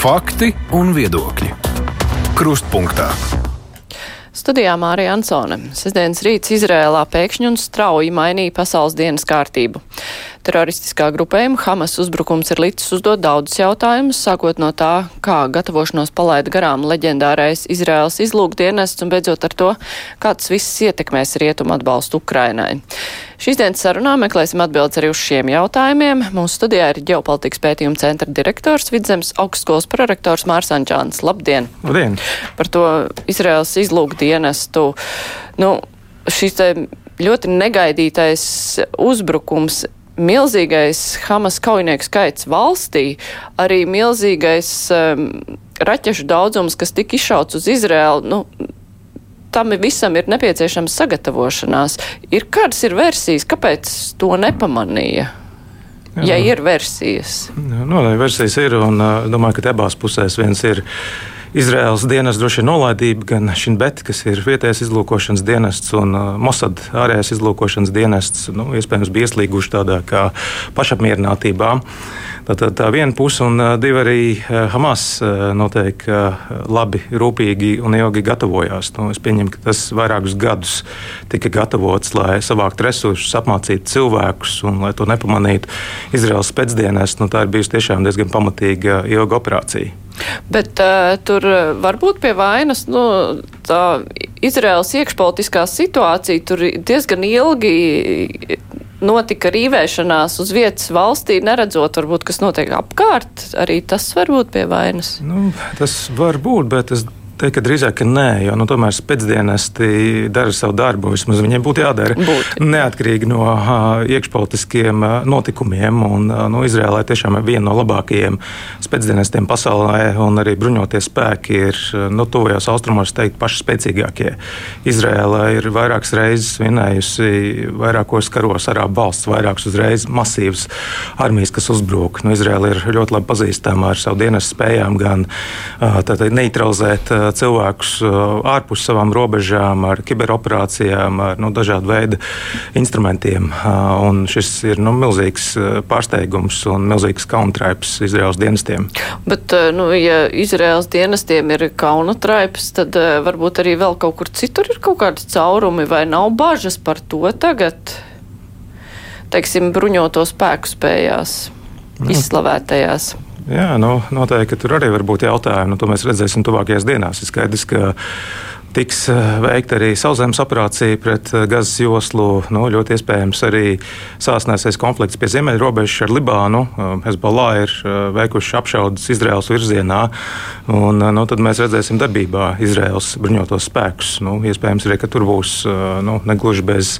Fakti un viedokļi. Krustpunktā. Studijā Mārija Ansone. Sestdienas rīts Izrēlā pēkšņi un strauji mainīja pasaules dienas kārtību. Teroristiskā grupējuma Hamas uzbrukums ir licis uzdot daudzus jautājumus, sākot no tā, kā gatavošanos palaida garām leģendārais Izraels izlūkdienests un beidzot ar to, kā tas viss ietekmēs rietumu atbalstu Ukrainai. Šīs dienas sarunā meklēsim atbildes arī uz šiem jautājumiem. Mūsu studijā ir ģeopolitikas pētījuma centra direktors Vidzemes augstskolas prorektors Mārs Ančāns. Labdien! Labdien! Par to Izraels izlūkdienestu. Nu, šis ļoti negaidītais uzbrukums milzīgais Hamas kaujinieku skaits valstī, arī milzīgais um, raķešu daudzums, kas tika izšauts uz Izraēlu, nu, tam visam ir nepieciešams sagatavošanās. Ir kādas ir versijas, kāpēc to nepamanīja? Jā. Ja ir versijas. Jā, no, versijas ir, un uh, domāju, ka abās pusēs viens ir Izraels dienas droši vien nolaidība, gan Šinbet, kas ir vietējais izlūkošanas dienests, un uh, Mossad ārējais izlūkošanas dienests, nu, iespējams, bija ieslīguši tādā kā pašapmierinātībā. Tā, tā, viena puse, un divi arī Hamas noteikti labi, rūpīgi un ilgi gatavojās. Nu, es pieņemu, ka tas vairākus gadus tika gatavots, lai savāktu resursus, apmācītu cilvēkus un lai to nepamanītu Izraels pēcdienās. Nu, tā ir bijusi tiešām diezgan pamatīga ilga operācija. Bet uh, tur var būt pie vainas nu, tā Izraels iekšpolitiskā situācija. Tur diezgan ilgi notika rīvēšanās uz vietas valstī, neredzot, varbūt, kas notiek apkārt. Arī tas var būt pie vainas. Nu, tas var būt, bet es teikt, ka drīzāk ka nē, jo nu, tomēr pēcdienesti dara savu darbu. Vismaz viņiem būtu jādara būtu. neatkarīgi no uh, iekšpolitiskiem uh, notikumiem. Un, uh, nu, Izrēlē tiešām ir viena no labākajiem pēcdienestiem pasaulē, un arī bruņoties spēki ir nu, tuvajos austrumos teikt paši spēcīgākie. Izrēlē ir vairākas reizes vinējusi vairākos karos arābu valsts, vairākas uzreiz masīvas armijas, kas uzbruk. Nu, Izrēla ir ļoti labi pazīstama ar savu dienas spējām gan uh, neutralizēt cilvēkus uh, ārpus savām robežām, ar kiberoperācijām, ar nu, dažādu veidu instrumentiem. Uh, un šis ir nu, milzīgs uh, pārsteigums un milzīgs kauntraips Izraels dienestiem. Bet, nu, ja Izraels dienestiem ir kaunatraips, tad varbūt arī vēl kaut kur citur ir kaut kādi caurumi vai nav bažas par to tagad, teiksim, bruņoto spēku spējās, nu. izslavētajās. Jā, nu, noteikti tur arī var būt jautājumi. Nu, to mēs redzēsim tuvākajās dienās. Ir skaidrs, ka tiks eh, veikta arī sauszemes operācija pret eh, Gazas joslu. Nu, ļoti iespējams arī sāsnēsies konflikts pie ziemeļrobežas ar Libānu. Eh, Hezbollah ir veikuši apšaudas Izraels virzienā. Un, nu, tad mēs redzēsim darbībā Izraels bruņotos spēkus. Nu, iespējams arī, tur būs nu, negluži bez,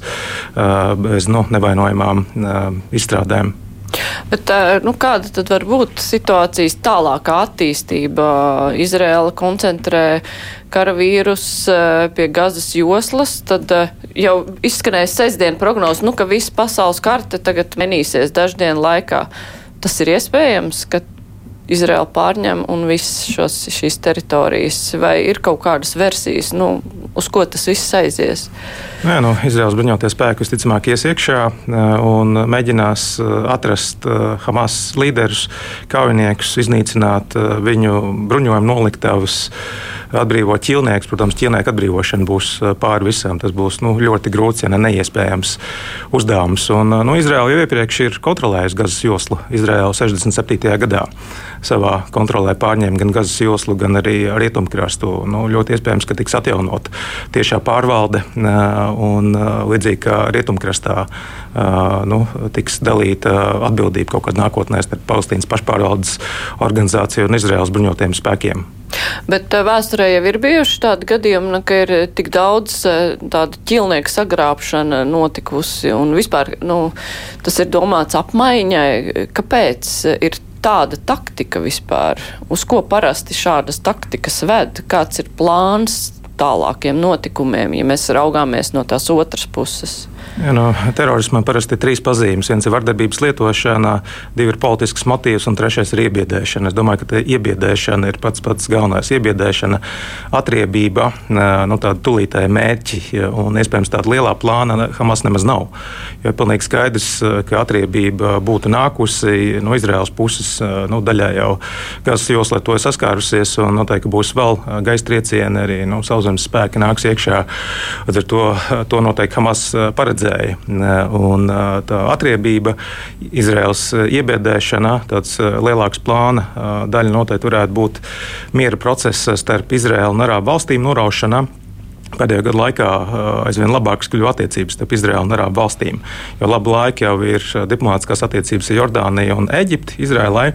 bez nu, nevainojamām izstrādēm. Bet, nu, kāda tad var būt situācijas tālākā attīstība? Izrēla koncentrē karavīrus pie gazas joslas, tad jau izskanēja sestdienu prognoze, nu, ka visa pasaules karte tagad menīsies daždienu laikā. Tas ir iespējams, ka Izraela pārņem un visas šīs teritorijas, vai ir kaut kādas versijas, nu, uz ko tas viss aizies? Nē, nu, Izraels bruņoties spēki visticamāk ies iekšā un mēģinās atrast Hamas līderus, kaujiniekus, iznīcināt viņu bruņojumu noliktavas atbrīvot ķīlniekus. Protams, ķīlnieku atbrīvošana būs pāri visam. Tas būs nu, ļoti grūts, ja ne neiespējams uzdevums. Un, nu, Izraela jau iepriekš ir kontrolējusi Gazas joslu Izraela 67. gadā. Savā kontrolē pārņēma gan Gazas joslu, gan arī rietumkrastu. Nu, ļoti iespējams, ka tiks atjaunot tiešā pārvalde un līdzīgi kā rietumkrastā nu, tiks dalīta atbildība kaut kādā nākotnē starp Palestīnas pašpārvaldes organizāciju un Izraels bruņotajiem spēkiem. Bet vēsturē jau ir bijuši tādi gadījumi, nu, ka ir tik daudz tādu ķilnieku sagrābšana notikusi un vispār nu, tas ir domāts apmaiņai. Kāpēc ir tāda taktika vispār? Uz ko parasti šādas taktikas ved? Kāds ir plāns tālākiem notikumiem, ja mēs raugāmies no tās otras puses? Ja, no, terorismam parasti ir trīs pazīmes. Viens ir vardarbības lietošana, divi ir politisks motīvs, un trešais ir iebiedēšana. Es domāju, ka iebiedēšana ir pats pats galvenais. Iebiedēšana, atriebība, nu, tāda tulītēja mērķi, un iespējams tāda lielā plāna Hamas nemaz nav. Jo ir pilnīgi skaidrs, ka atriebība būtu nākusi no Izraels puses, nu, daļai jau Gazas joslā to ir saskārusies, un noteikti būs vēl gaisa triecieni, arī nu, sauszemes spēki nāks iekšā. Ar to, to noteikti Hamas paredz redzēja. Un tā atriebība, Izraels iebiedēšana, tāds lielāks plāna daļa noteikti varētu būt miera procesa starp Izraēlu un Arābu valstīm noraušana pēdējo gadu laikā aizvien labākas kļuvu attiecības starp Izraēlu un Arābu valstīm. Jo labu laiku jau ir diplomātiskās attiecības ar Jordāniju un Eģipti, Izrēlai.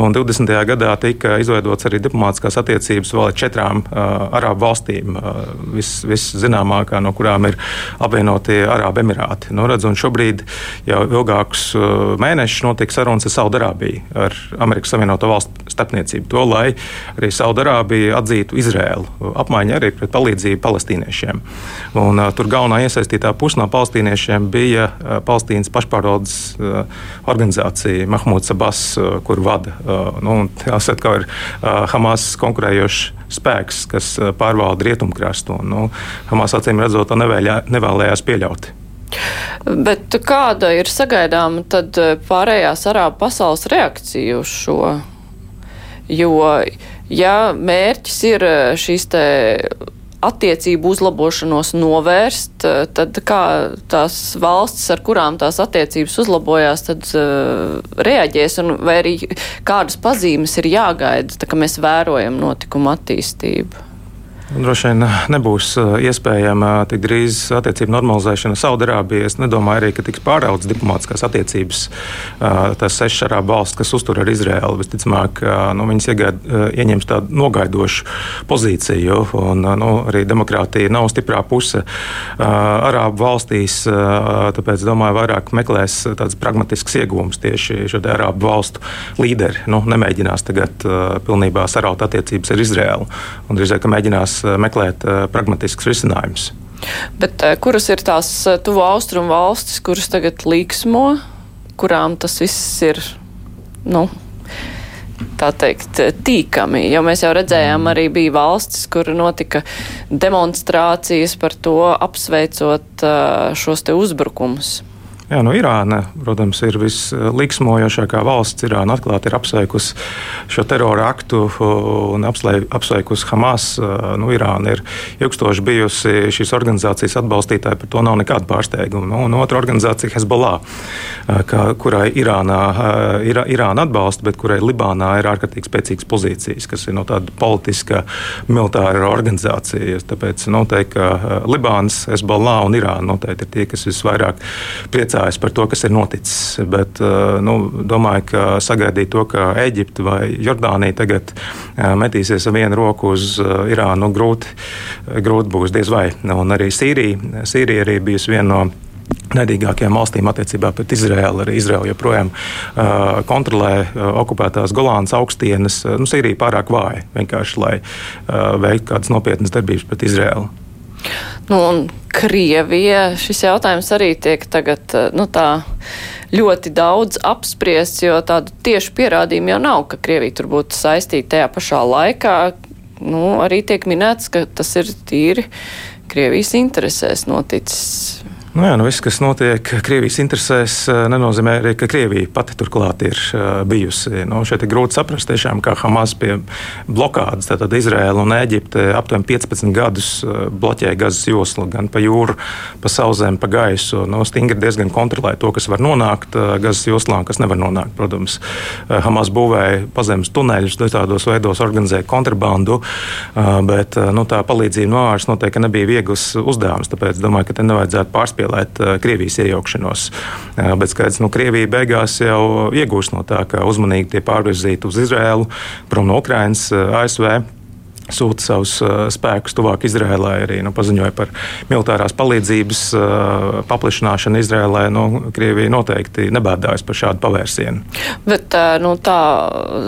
Un 20. gadā tika izveidots arī diplomātiskās attiecības vēl ar četrām uh, Arābu valstīm, uh, viszināmākā vis no kurām ir apvienotie Arābu Emirāti. Nu, redz, šobrīd jau ilgākus uh, mēnešus notiek sarunas ar Saudarābiju, ar Amerikas Savienoto Valstu starpniecību. To, lai arī Saudarābija atzītu Izrēlu. Apmaiņa arī pret palīdzību Palestīnai palestīniešiem. Un, uh, tur galvenā iesaistītā puse no palestīniešiem bija uh, Palestīnas pašpārvaldes uh, organizācija Mahmuds Abbas, uh, kur vada. Uh, nu, jāsaka, ka ir uh, Hamas konkurējošs spēks, kas uh, pārvalda rietumkrastu. Un, nu, Hamas acīm redzot, to nevēļā, nevēlējās pieļaut. Bet kāda ir sagaidāma tad pārējās arābu pasaules reakcija uz šo? Jo, ja mērķis ir šīs te attiecību uzlabošanos novērst, eh, tad kā tās valstis, ar kurām tās attiecības uzlabojās, tad uh, reaģēs un vai arī kādas pazīmes ir jāgaida, tā kā mēs vērojam notikumu attīstību? Droši vien nebūs uh, iespējama tik drīz attiecību normalizēšana Saudārābijā. Es nedomāju arī, ka tiks pāraudzes diplomātiskās attiecības. Tās sešas arābu valsts, kas uztur ar Izraēlu, visticamāk, nu, viņas iegād, ieņems tādu nogaidošu pozīciju. Un, nu, arī demokrātija nav stiprā puse arābu valstīs. Tāpēc, domāju, vairāk meklēs tādas pragmatiskas iegūmas tieši šo arābu valstu līderi. Nu, nemēģinās tagad pilnībā saraut attiecības ar Izraēlu. Un drīzāk mēģinās vēlas eh, meklēt eh, pragmatiskus risinājumus. Bet eh, kuras ir tās tuvo austrumu valstis, kuras tagad līksmo, kurām tas viss ir, nu, tā teikt, tīkami, jo mēs jau redzējām, arī bija valstis, kur notika demonstrācijas par to, apsveicot šos te uzbrukumus. Jā, no Irāna, protams, ir visliksmojošākā valsts. Irāna atklāti ir apsveikusi šo terora aktu un apsveikusi Hamas. Nu, Irāna ir ilgstoši bijusi šīs organizācijas atbalstītāja, par to nav nekāda pārsteiguma. Nu, un otra organizācija Hezbollah, kurai Irānā, ir, Irāna atbalsta, bet kurai Libānā ir ārkārtīgi spēcīgas pozīcijas, kas ir no tāda politiska, militāra organizācija. Tāpēc noteikti Libānas, Hezbollah un Irāna noteikti ir tie, kas visvairāk priecājas priecājas par to, kas ir noticis. Bet eh, nu, domāju, ka sagaidīt to, ka Eģipte vai Jordānija tagad eh, metīsies ar vienu roku uz eh, Irānu, nu, grūti, grūti būs diez vai. Un arī Sīrija, Sīrija arī bijusi viena no Nedīgākajām valstīm attiecībā pret Izraēlu. Arī Izraela joprojām uh, kontrolē uh, okupētās Golānas augstienes. Uh, nu, Sīrija pārāk vāja vienkārši, lai uh, veiktu kādas nopietnas darbības pret Izraēlu. Nu, un Krievija šis jautājums arī tiek tagad eh, nu, tā, ļoti daudz apspriests, jo tādu tiešu pierādījumu jau nav, ka Krievija tur būtu saistīta tajā pašā laikā. Nu, arī tiek minēts, ka tas ir tīri Krievijas interesēs noticis. Nu jā, nu viss, kas notiek Krievijas interesēs, eh, nenozīmē arī, ka Krievija pati turklāt ir eh, bijusi. Nu, šeit ir grūti saprast, tiešām, kā Hamas pie blokādes, tātad Izraēla un Eģipte aptuveni 15 gadus eh, bloķēja Gazas joslu gan pa jūru, pa sauszemi, pa gaisu. Nu, stingri diezgan kontrolē to, kas var nonākt Gazas joslā un kas nevar nonākt. Protams, Hamas būvēja pazemes tuneļus, dažādos veidos organizēja kontrabandu, bet nu, tā palīdzība no ārpuses noteikti nebija viegls uzdevums. Tāpēc domāju, ka te nevajadzētu pārspēt piespēlēt uh, Krievijas iejaukšanos. Uh, bet skaidrs, nu, Krievija beigās jau iegūst no tā, ka uzmanīgi tie pārvirzīti uz Izraēlu, prom no Ukrainas, uh, ASV sūta savus spēkus tuvāk Izrēlai, arī nu, paziņoja par militārās palīdzības uh, paplašināšanu Izrēlai. Nu, Krievija noteikti nebēdājas par šādu pavērsienu. Bet nu, tā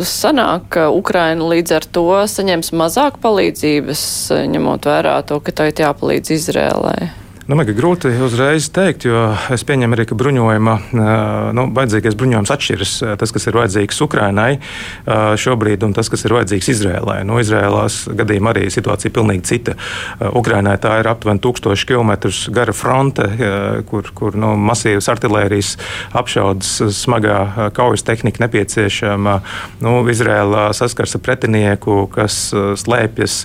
sanāk, ka Ukraina līdz ar to saņems mazāk palīdzības, ņemot vērā to, ka tā ir jāpalīdz Izrēlai. Nu, man ir grūti uzreiz teikt, jo es pieņemu arī, ka bruņojuma, nu, vajadzīgais bruņojums atšķiras. Tas, kas ir vajadzīgs Ukrainai šobrīd, un tas, kas ir vajadzīgs Izrēlai. Nu, Izrēlās gadījumā arī situācija ir pilnīgi cita. Ukrainai tā ir aptuveni 1000 km gara fronte, kur, kur nu, masīvas artērijas apšaudas, smagā kaujas tehnika nepieciešama. Nu, Izrēlā saskars ar pretinieku, kas slēpjas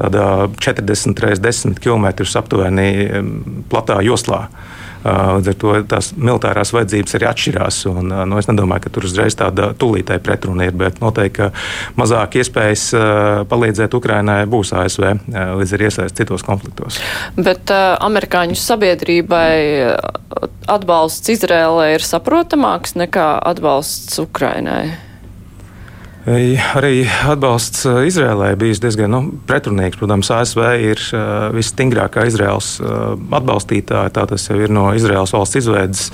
40 x 10 km aptuveni platā joslā. Līdz ar to tās militārās vajadzības arī atšķirās. Un, nu, es nedomāju, ka tur uzreiz tāda tūlītēja pretruna ir, bet noteikti mazāk iespējas palīdzēt Ukrainai būs ASV līdz ar iesaist citos konfliktos. Bet uh, amerikāņu sabiedrībai atbalsts Izrēlē ir saprotamāks nekā atbalsts Ukrainai. Arī atbalsts Izrēlē bijis diezgan nu, pretrunīgs. Protams, ASV ir uh, visstingrākā Izraels uh, atbalstītāja. Tā tas jau ir no Izraels valsts izveidas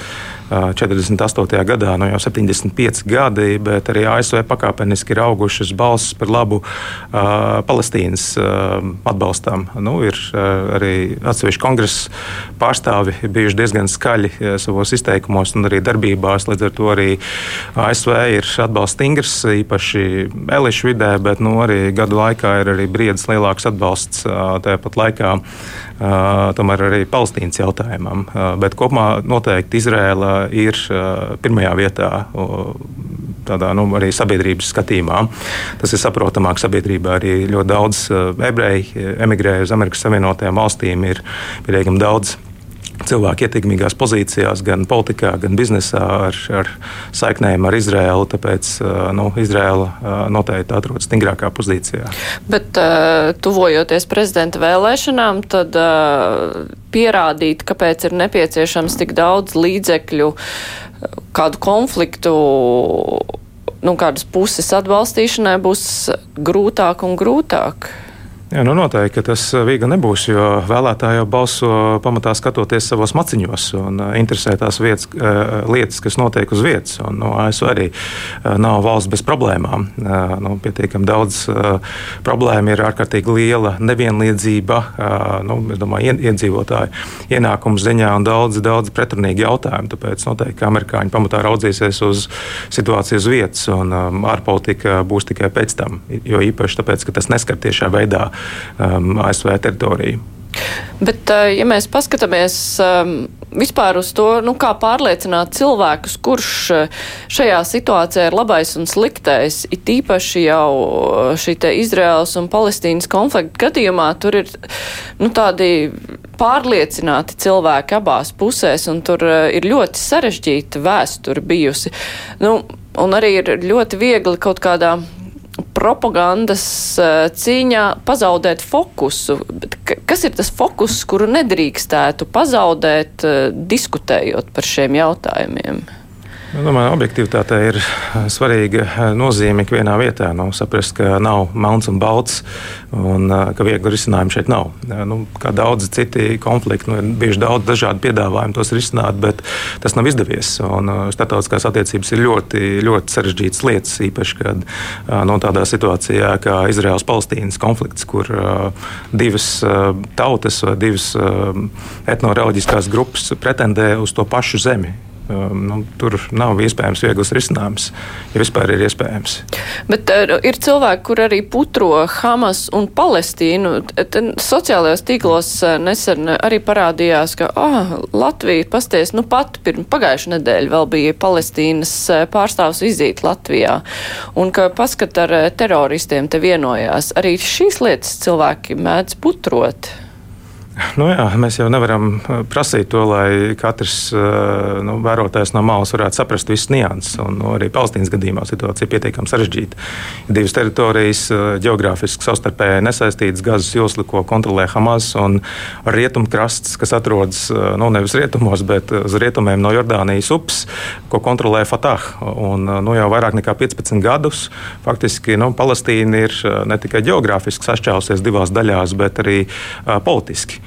48. gadā, no jau 75 gadi, bet arī ASV pakāpeniski ir augušas balsis par labu uh, Palestīnas uh, atbalstam. Nu, ir uh, arī atsevišķi kongresa pārstāvi bijuši diezgan skaļi uh, savos izteikumos un arī darbībās. Līdz ar to arī ASV ir atbalsts stingrs, īpaši elišu vidē, bet nu, arī gadu laikā ir arī briedis lielāks atbalsts uh, tāpat laikā tomēr arī Palestīnas jautājumam. Bet kopumā noteikti Izrēla ir pirmajā vietā. Tādā nu, arī sabiedrības skatījumā. Tas ir saprotamāk sabiedrībā. Arī ļoti daudz ebreju emigrēja uz Amerikas Savienotajām valstīm. Ir pietiekami daudz cilvēki ietekmīgās pozīcijās, gan politikā, gan biznesā, ar, ar saiknēm ar Izraēlu. Tāpēc nu, Izraēla noteikti atrodas stingrākā pozīcijā. Bet, tuvojoties prezidenta vēlēšanām, tad pierādīt, kāpēc ir nepieciešams tik daudz līdzekļu kādu konfliktu nu, kādas puses atbalstīšanai būs grūtāk un grūtāk. Jā, nu noteikti tas uh, viegli nebūs, jo vēlētāji jau balso pamatā skatoties savos maciņos un uh, interesē tās vietas, uh, lietas, kas notiek uz vietas. Un, no, ASV arī nav valsts bez problēmām. Nu, pietiekami daudz problēmu ir ārkārtīgi liela nevienlīdzība, nu, domāju, iedzīvotāju ienākumu ziņā un daudz, daudz pretrunīgi jautājumi. Tāpēc noteikti amerikāņi pamatā raudzīsies uz situāciju uz vietas, un ārpolitika būs tikai pēc tam. Jo īpaši tāpēc, ka tas neskar tiešā veidā um, ASV teritoriju. Bet, uh, ja mēs paskatāmies um, vispār uz to, nu, kā pārliecināt cilvēkus, kurš uh, šajā situācijā ir labais un sliktais, it īpaši jau uh, šī Izraels un Palestīnas konflikta gadījumā, tur ir nu, tādi pārliecināti cilvēki abās pusēs, un tur ir ļoti sarežģīta vēsture bijusi. Nu, un arī ir ļoti viegli kaut kādā propagandas eh, cīņā pazaudēt fokusu. Kas ir tas fokus, kuru nedrīkstētu pazaudēt, eh, diskutējot par šiem jautājumiem? Es nu, domāju, objektivitāte ir eh, svarīga eh, nozīme ikvienā vietā. Nu, saprast, ka nav melns un balts, un eh, ka viegli risinājumu šeit nav. Nu, kā daudzi citi konflikti, nu, ir bijuši daudz dažādu piedāvājumu tos risināt, bet tas nav izdevies. Un, starptautiskās attiecības ir ļoti, ļoti sarežģītas lietas, īpaši kad no nu, tādā situācijā kā Izraels-Palestīnas konflikts, kur divas tautas vai divas etnoreģiskās grupas pretendē uz to pašu zemi nu, tur nav iespējams viegls risinājums, ja vispār ir iespējams. Bet uh, ir cilvēki, kur arī putro Hamas un Palestīnu. Sociālajos tīklos uh, nesen arī parādījās, ka oh, Latvija pasties, nu pat pirms pagājušā nedēļa vēl bija Palestīnas uh, pārstāvs vizīte Latvijā, un ka paskat ar teroristiem te vienojās. Arī šīs lietas cilvēki mēdz putrot. Nu jā, mēs jau nevaram uh, prasīt to, lai katrs uh, nu, vērotājs no malas varētu saprast visas nianses. Un, nu, arī Palestīnas gadījumā situācija ir pietiekami sarežģīta. Divas teritorijas, uh, geogrāfiski savstarpēji nesaistītas, Gazas josla, ko kontrolē Hamas, un rietumkrasts, kas atrodas nu, nevis rietumos, bet uz rietumiem no Jordānijas upes, ko kontrolē Fatah. Un, nu, jau vairāk nekā 15 gadus faktiski nu, Palestīna ir ne tikai geogrāfiski sašķēlusies divās daļās, bet arī uh, politiski.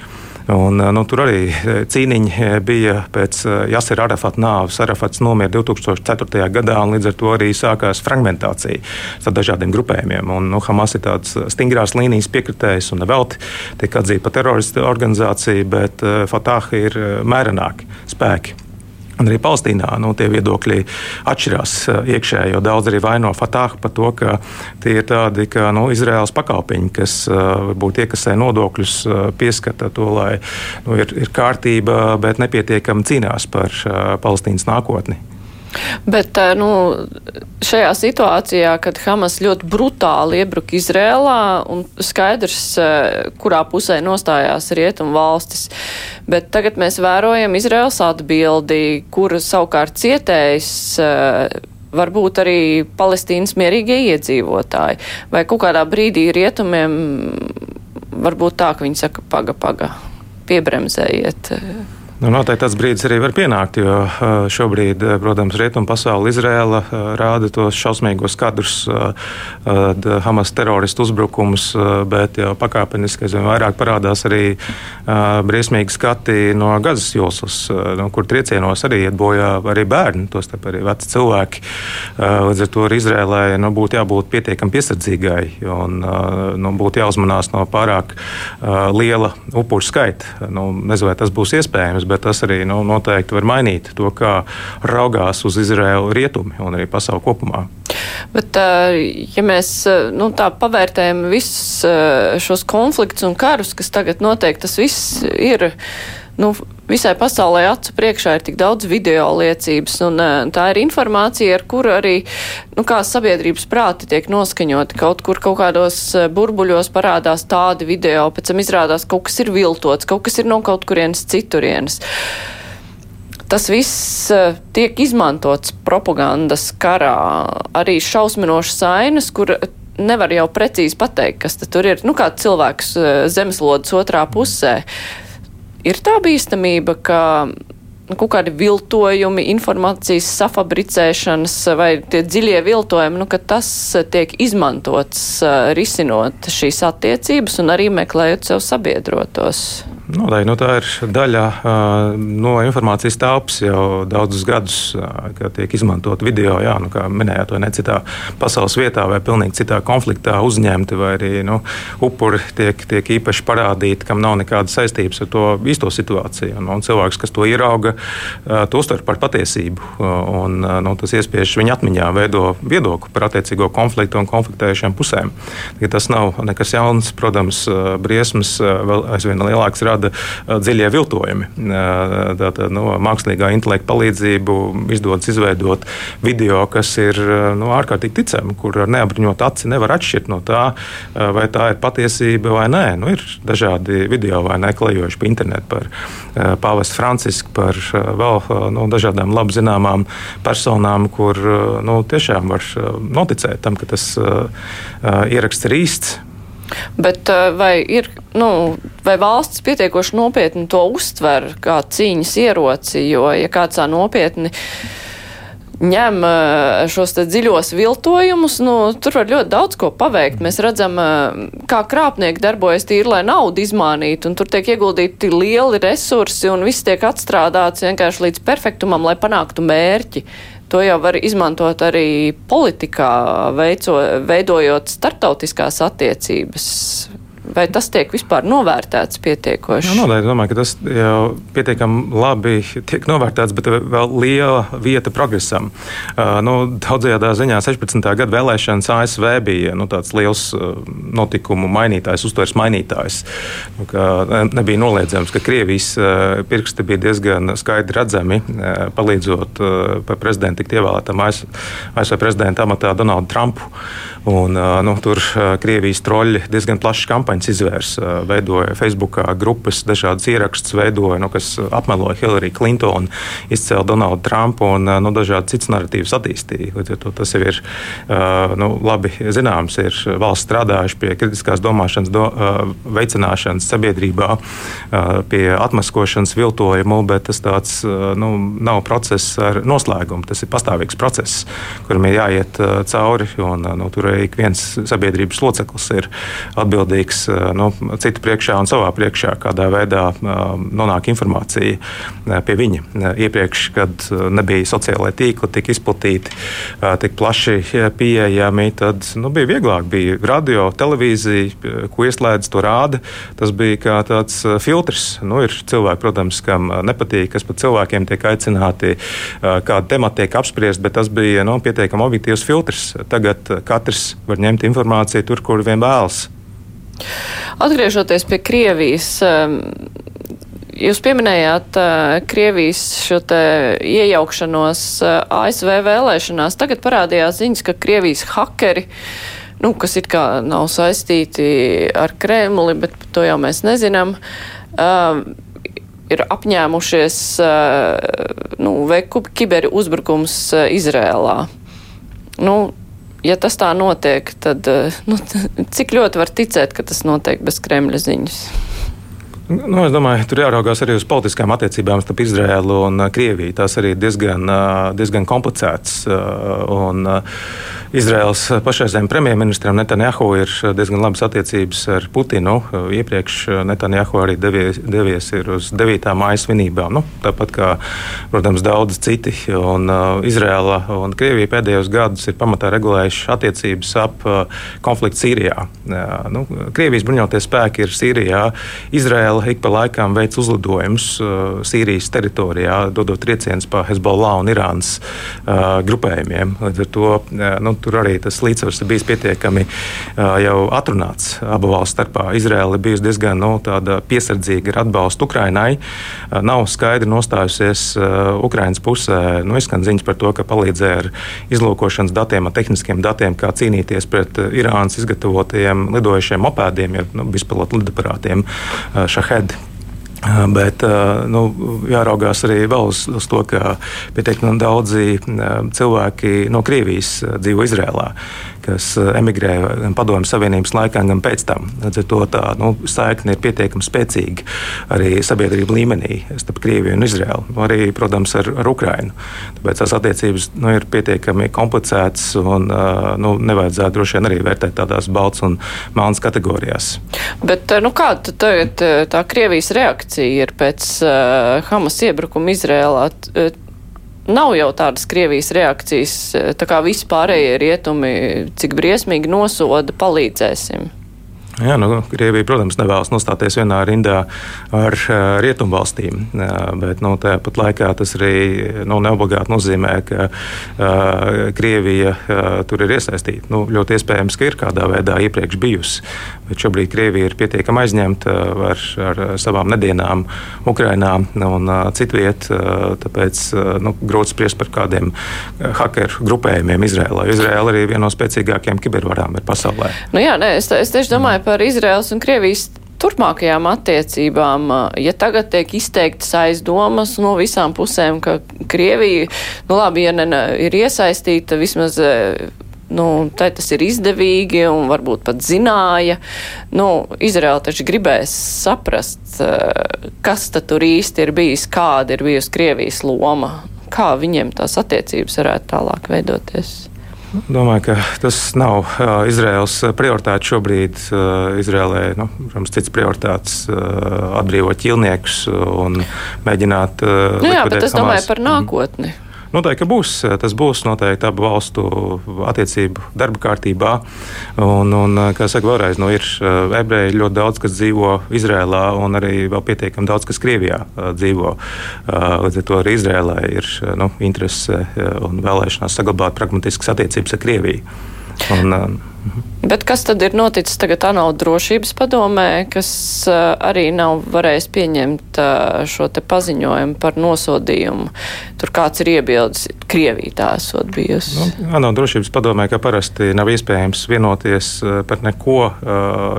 Un, nu, tur arī cīniņi bija pēc Jasera Arafata nāves. Arafats nomira 2004. gadā, un līdz ar to arī sākās fragmentācija starp dažādiem grupējumiem. Un, nu, Hamas ir tāds stingrās līnijas piekritējs un nevelti tiek atzīta par teroristu organizāciju, bet Fatah ir mērenāki spēki. Arī Palestīnā nu, tie viedokļi atšķirās eh, iekšēji, daudz arī vaino Fatāhu par to, ka tie ir tādi kā nu, Izraels pakalpiņi, kas eh, varbūt iekasē nodokļus, eh, pieskata to, lai nu, ir, ir kārtība, bet nepietiekami cīnās par Palestīnas nākotni. Bet nu, šajā situācijā, kad Hamas ļoti brutāli iebruka Izrēlā un skaidrs, kurā pusē nostājās rietumu valstis, bet tagad mēs vērojam Izrēlas atbildi, kur savukārt cietējs varbūt arī Palestīnas mierīgie iedzīvotāji. Vai kaut kādā brīdī rietumiem varbūt tā, ka viņi saka, paga, paga, piebremzējiet. Nu, noteikti tas brīdis arī var pienākt, jo šobrīd, protams, rietumu pasaule Izrēla rāda tos šausmīgos kadrus, Hamas teroristu uzbrukumus, bet jau pakāpeniski aizvien vairāk parādās arī briesmīgi skati no Gazas joslas, no kur triecienos arī iet bojā arī bērni, tostarp arī veci cilvēki. Līdz ar to arī Izrēlai nu, būtu jābūt pietiekami piesardzīgai un nu, būtu jāuzmanās no pārāk liela upuru skaita. Nu, nezinu, vai tas būs iespējams bet tas arī nu, noteikti var mainīt to, kā raugās uz Izraēlu rietumi un arī pasauli kopumā. Bet, ja mēs nu, tā pavērtējam visus šos konfliktus un karus, kas tagad notiek, tas viss ir nu, visai pasaulē acu priekšā ir tik daudz video liecības, un tā ir informācija, ar kuru arī, nu, kā sabiedrības prāti tiek noskaņoti. Kaut kur kaut kādos burbuļos parādās tādi video, pēc tam izrādās kaut kas ir viltots, kaut kas ir no kaut kurienes citurienes. Tas viss tiek izmantots propagandas karā, arī šausminošas ainas, kur nevar jau precīzi pateikt, kas tur ir. Nu, kā cilvēks zemeslodes otrā pusē. Ir tā bīstamība, ka kaut kādi viltojumi, informācijas safabricēšanas vai tie dziļie viltojumi, nu, ka tas tiek izmantots risinot šīs attiecības un arī meklējot sev sabiedrotos. Noteikti, nu, tā ir daļa uh, no informācijas telpas jau daudzus gadus, uh, kad tiek izmantot video, jā, nu, kā minējāt, vai ne citā pasaules vietā, vai pilnīgi citā konfliktā uzņemti, vai arī nu, upuri tiek, tiek īpaši parādīti, kam nav nekādas saistības ar to īsto situāciju. Un, un cilvēks, kas to ierauga, uh, to uztver par patiesību. Un, nu, tas iespiež viņa atmiņā veido viedokli par attiecīgo konfliktu un konfliktējušiem pusēm. Tas nav nekas jauns, protams, briesmas vēl aizvien lielāks rada dziļie viltojumi. Tātad nu, mākslīgā intelekta palīdzību izdodas izveidot video, kas ir nu, ārkārtīgi ticami, kur ar neapbruņotu aci nevar atšķirt no tā, vai tā ir patiesība vai nē. Nu, ir dažādi video vai neklejoši pa internetu par pāvestu Francisku, par vēl nu, dažādām labi zināmām personām, kur nu, tiešām var noticēt tam, ka tas ieraksts ir īsts. Bet eh, vai ir, nu, vai valsts pietiekoši nopietni to uztver kā cīņas ieroci, jo, ja kāds tā nopietni ņem eh, šos dziļos viltojumus, nu, tur var ļoti daudz ko paveikt. Mēs redzam, eh, kā krāpnieki darbojas tīri, lai naudu izmānītu, un tur tiek ieguldīti lieli resursi, un viss tiek atstrādāts vienkārši līdz perfektumam, lai panāktu mērķi. To jau var izmantot arī politikā, veico, veidojot startautiskās attiecības. Vai tas tiek vispār novērtēts pietiekoši? Jā, noteikti. Domāju, ka tas jau pietiekami labi tiek novērtēts, bet vēl liela vieta progresam. Uh, nu, daudzajā ziņā 16. gada vēlēšanas ASV bija nu, tāds liels uh, notikumu mainītājs, uztvers mainītājs. Nu, nebija noliedzams, ka Krievijas uh, pirksti bija diezgan skaidri redzami, uh, palīdzot uh, par prezidentu tikt ievēlētam ASV prezidenta amatā Donaldu Trumpu. Un, nu, tur Krievijas troļļi diezgan plašas kampaņas izvērsa, veidoja Facebookā grupas, dažādas ierakstus, veidoja, nu, kas apmeloja Hillary Clintonu, izcēla Donaldu Trumpu un nu, dažādas citas narratīvas attīstīja. Līdz ar to tas jau ir nu, labi zināms. Ir valsts strādājuši pie kritiskās domāšanas do, veicināšanas sabiedrībā, pie atmaskošanas viltojumu, bet tas tāds nu, nav process ar noslēgumu. Tas ir pastāvīgs process, kuram ir jāiet cauri. Un, nu, tur ik viens sabiedrības loceklis ir atbildīgs nu, citu priekšā un savā priekšā, kādā veidā nonāk informācija pie viņa. Iepriekš, kad nebija sociālai tīkli tik izplatīti, tik plaši pieejami, tad nu, bija vieglāk. Bija radio, televīzija, ko ieslēdz, to rāda. Tas bija kā tāds filtrs. Nu, ir cilvēki, protams, kam nepatīk, kas pat cilvēkiem tiek aicināti, kāda temata tiek apspriest, bet tas bija nu, pietiekami objektīvs filtrs. Tagad katrs var ņemt informāciju tur, kur vien vēlas. Atgriežoties pie Krievijas, Jūs pieminējāt uh, Krievijas šo te iejaukšanos uh, ASV vēlēšanās. Tagad parādījās ziņas, ka Krievijas hakeri, nu, kas it kā nav saistīti ar Kremli, bet to jau mēs nezinām, uh, ir apņēmušies uh, nu, veikt kiberi uzbrukums uh, Izrēlā. Nu, ja tas tā notiek, tad uh, nu, cik ļoti var ticēt, ka tas notiek bez Kremļa ziņas? Nu, es domāju, tur jāraugās arī uz politiskām attiecībām starp Izraēlu un Krieviju. Tās arī ir diezgan, diezgan komplicētas. Un, Izraels pašreizējiem premjerministram Netanjahu ir diezgan labas attiecības ar Putinu. Iepriekš Netanjahu arī devies, devies uz 9. māja svinībām, nu, tāpat kā, protams, daudz citi. Un, uh, Izraela un Krievija pēdējos gadus ir pamatā regulējuši attiecības ap uh, konfliktu Sīrijā. Uh, nu, Krievijas bruņoties spēki ir Sīrijā. Izraela ik pa laikam veic uzlidojumus uh, Sīrijas teritorijā, dodot triecienus pa Hezbollah un Irānas uh, grupējumiem. Līdz ar to uh, nu, tur arī tas līdzsvars ir bijis pietiekami jau atrunāts abu valstu starpā. Izraela ir bijusi diezgan nu, piesardzīga ar atbalstu Ukrainai. Nav skaidri nostājusies Ukraiņas pusē. Nu, izskan ziņas par to, ka palīdzēja ar izlūkošanas datiem, ar tehniskiem datiem, kā cīnīties pret Irānas izgatavotajiem lidojušiem mopēdiem, ja nu, bezpilota lidaparātiem Šahedi. Bet nu, jāraugās arī uz, uz to, ka pietiekami daudzi cilvēki no Krievijas dzīvo Izrēlā kas eh, emigrēja gan Padomju Savienības laikā, gan pēc tam. Līdz ar to tā nu, saikne ir pietiekami spēcīga arī sabiedrību līmenī starp Krieviju un Izraēlu, arī, protams, ar, ar Ukrainu. Tāpēc tās attiecības nu, ir pietiekami komplicētas un eh, nu, nevajadzētu droši vien arī vērtēt tādās balts un melnas kategorijās. Bet eh, nu, kāda tagad tā Krievijas reakcija ir pēc uh, Hamas iebrukuma Izrēlā? Nav jau tādas Krievijas reakcijas, tā kā visi pārējie rietumi, cik briesmīgi nosoda, palīdzēsim. Jā, nu, Krievija, protams, nevēlas nostāties vienā rindā ar uh, rietumvalstīm, uh, bet nu, tāpat laikā tas arī nu, neobligāti nozīmē, ka uh, Krievija uh, tur ir iesaistīta. Nu, ļoti iespējams, ka ir kādā veidā iepriekš bijusi, bet šobrīd Krievija ir pietiekami aizņemta ar, ar savām nedienām Ukrainā un uh, citviet, tāpēc nu, grūti spriest par kādiem hakeru grupējumiem Izrēlā. Izrēla arī viena no spēcīgākajām kibervarām ir pasaulē. Nu jā, nē, es, es tieši domāju, par Izraels un Krievijas turpmākajām attiecībām, ja tagad tiek izteiktas aizdomas no visām pusēm, ka Krievija, nu labi, ja ne, ir iesaistīta, vismaz, nu, tai tas ir izdevīgi un varbūt pat zināja, nu, Izraela taču gribēs saprast, kas tad tur īsti ir bijis, kāda ir bijusi Krievijas loma, kā viņiem tās attiecības varētu tālāk veidoties. Domāju, ka tas nav uh, Izraels prioritāte šobrīd. Uh, Izrēlē, nu, protams, cits prioritātes uh, atbrīvot ķilniekus un mēģināt. Uh, nu jā, bet es domāju par nākotni. Mm. Noteikti būs. Tas būs noteikti abu valstu attiecību darba kārtībā. Un, un kā saka, vēlreiz, nu, ir eh, ebreji ļoti daudz, kas dzīvo Izrēlā, un arī vēl pietiekami daudz, kas Krievijā eh, dzīvo. Eh, līdz ar to arī Izrēlā ir nu, interese un vēlēšanās saglabāt pragmatiskas attiecības ar Krieviju. Un, uh, Bet kas tad ir noticis tagad ANO drošības padomē, kas uh, arī nav varējis pieņemt uh, šo te paziņojumu par nosodījumu? Tur kāds ir iebildes, Krievija tā esot bijusi. Nu, ANO drošības padomē, kā parasti, nav iespējams vienoties uh, par neko,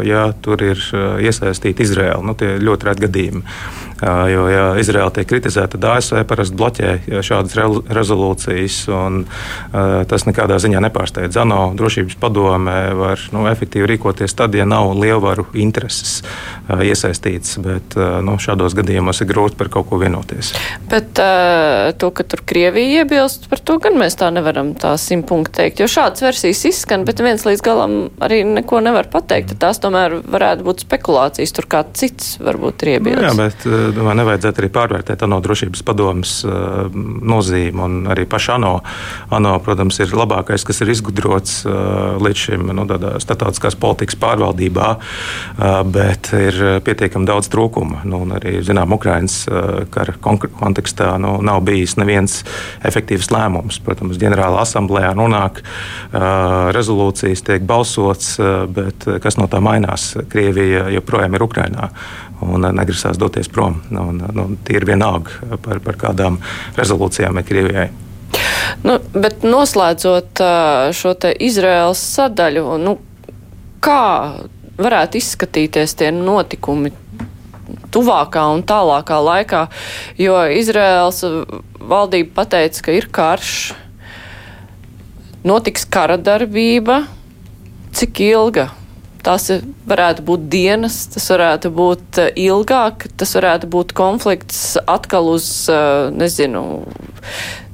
ja tur ir iesaistīta Izraela. Nu, tie ļoti reti gadījumi. Jo, ja Izraela tiek kritizēta, tad ASV parasti bloķē šādas re rezolūcijas. Un, tas nekādā ziņā nepārsteidz. ANO drošības padome var nu, efektīvi rīkoties tad, ja nav lielvaru intereses iesaistīts. Bet nu, šādos gadījumos ir grūti par kaut ko vienoties. Bet to, ka tur Krievija iebilst, par to gan mēs tā nevaram tā simtpunktu teikt. Jo šādas versijas izskan, bet viens līdz galam arī neko nevar pateikt. Tās tomēr varētu būt spekulācijas. Tur kāds cits varbūt ir iebilst. Nu, jā, bet domāju, nevajadzētu arī pārvērtēt ANO drošības padomus uh, nozīmi. Arī paša ANO, ANO, protams, ir labākais, kas ir izgudrots uh, līdz šim nu, starptautiskās politikas pārvaldībā, uh, bet ir pietiekami daudz trūkumu. Nu, arī, zinām, Ukrainas kara kontekstā nu, nav bijis neviens efektīvs lēmums. Protams, ģenerāla asamblējā nonāk rezolūcijas, tiek balsots, bet kas no tā mainās? Krievija joprojām ir Ukrainā un negrasās doties prom. Un, nu, tie ir vienalga par, par kādām rezolūcijām ir Krievijai. Nu, bet noslēdzot šo te Izraels sadaļu, nu, kā varētu izskatīties tie notikumi tuvākā un tālākā laikā, jo Izraels valdība pateica, ka ir karš, notiks kara darbība, cik ilga tās varētu būt dienas, tas varētu būt eh, ilgāk, tas varētu būt konflikts atkal uz, eh, nezinu,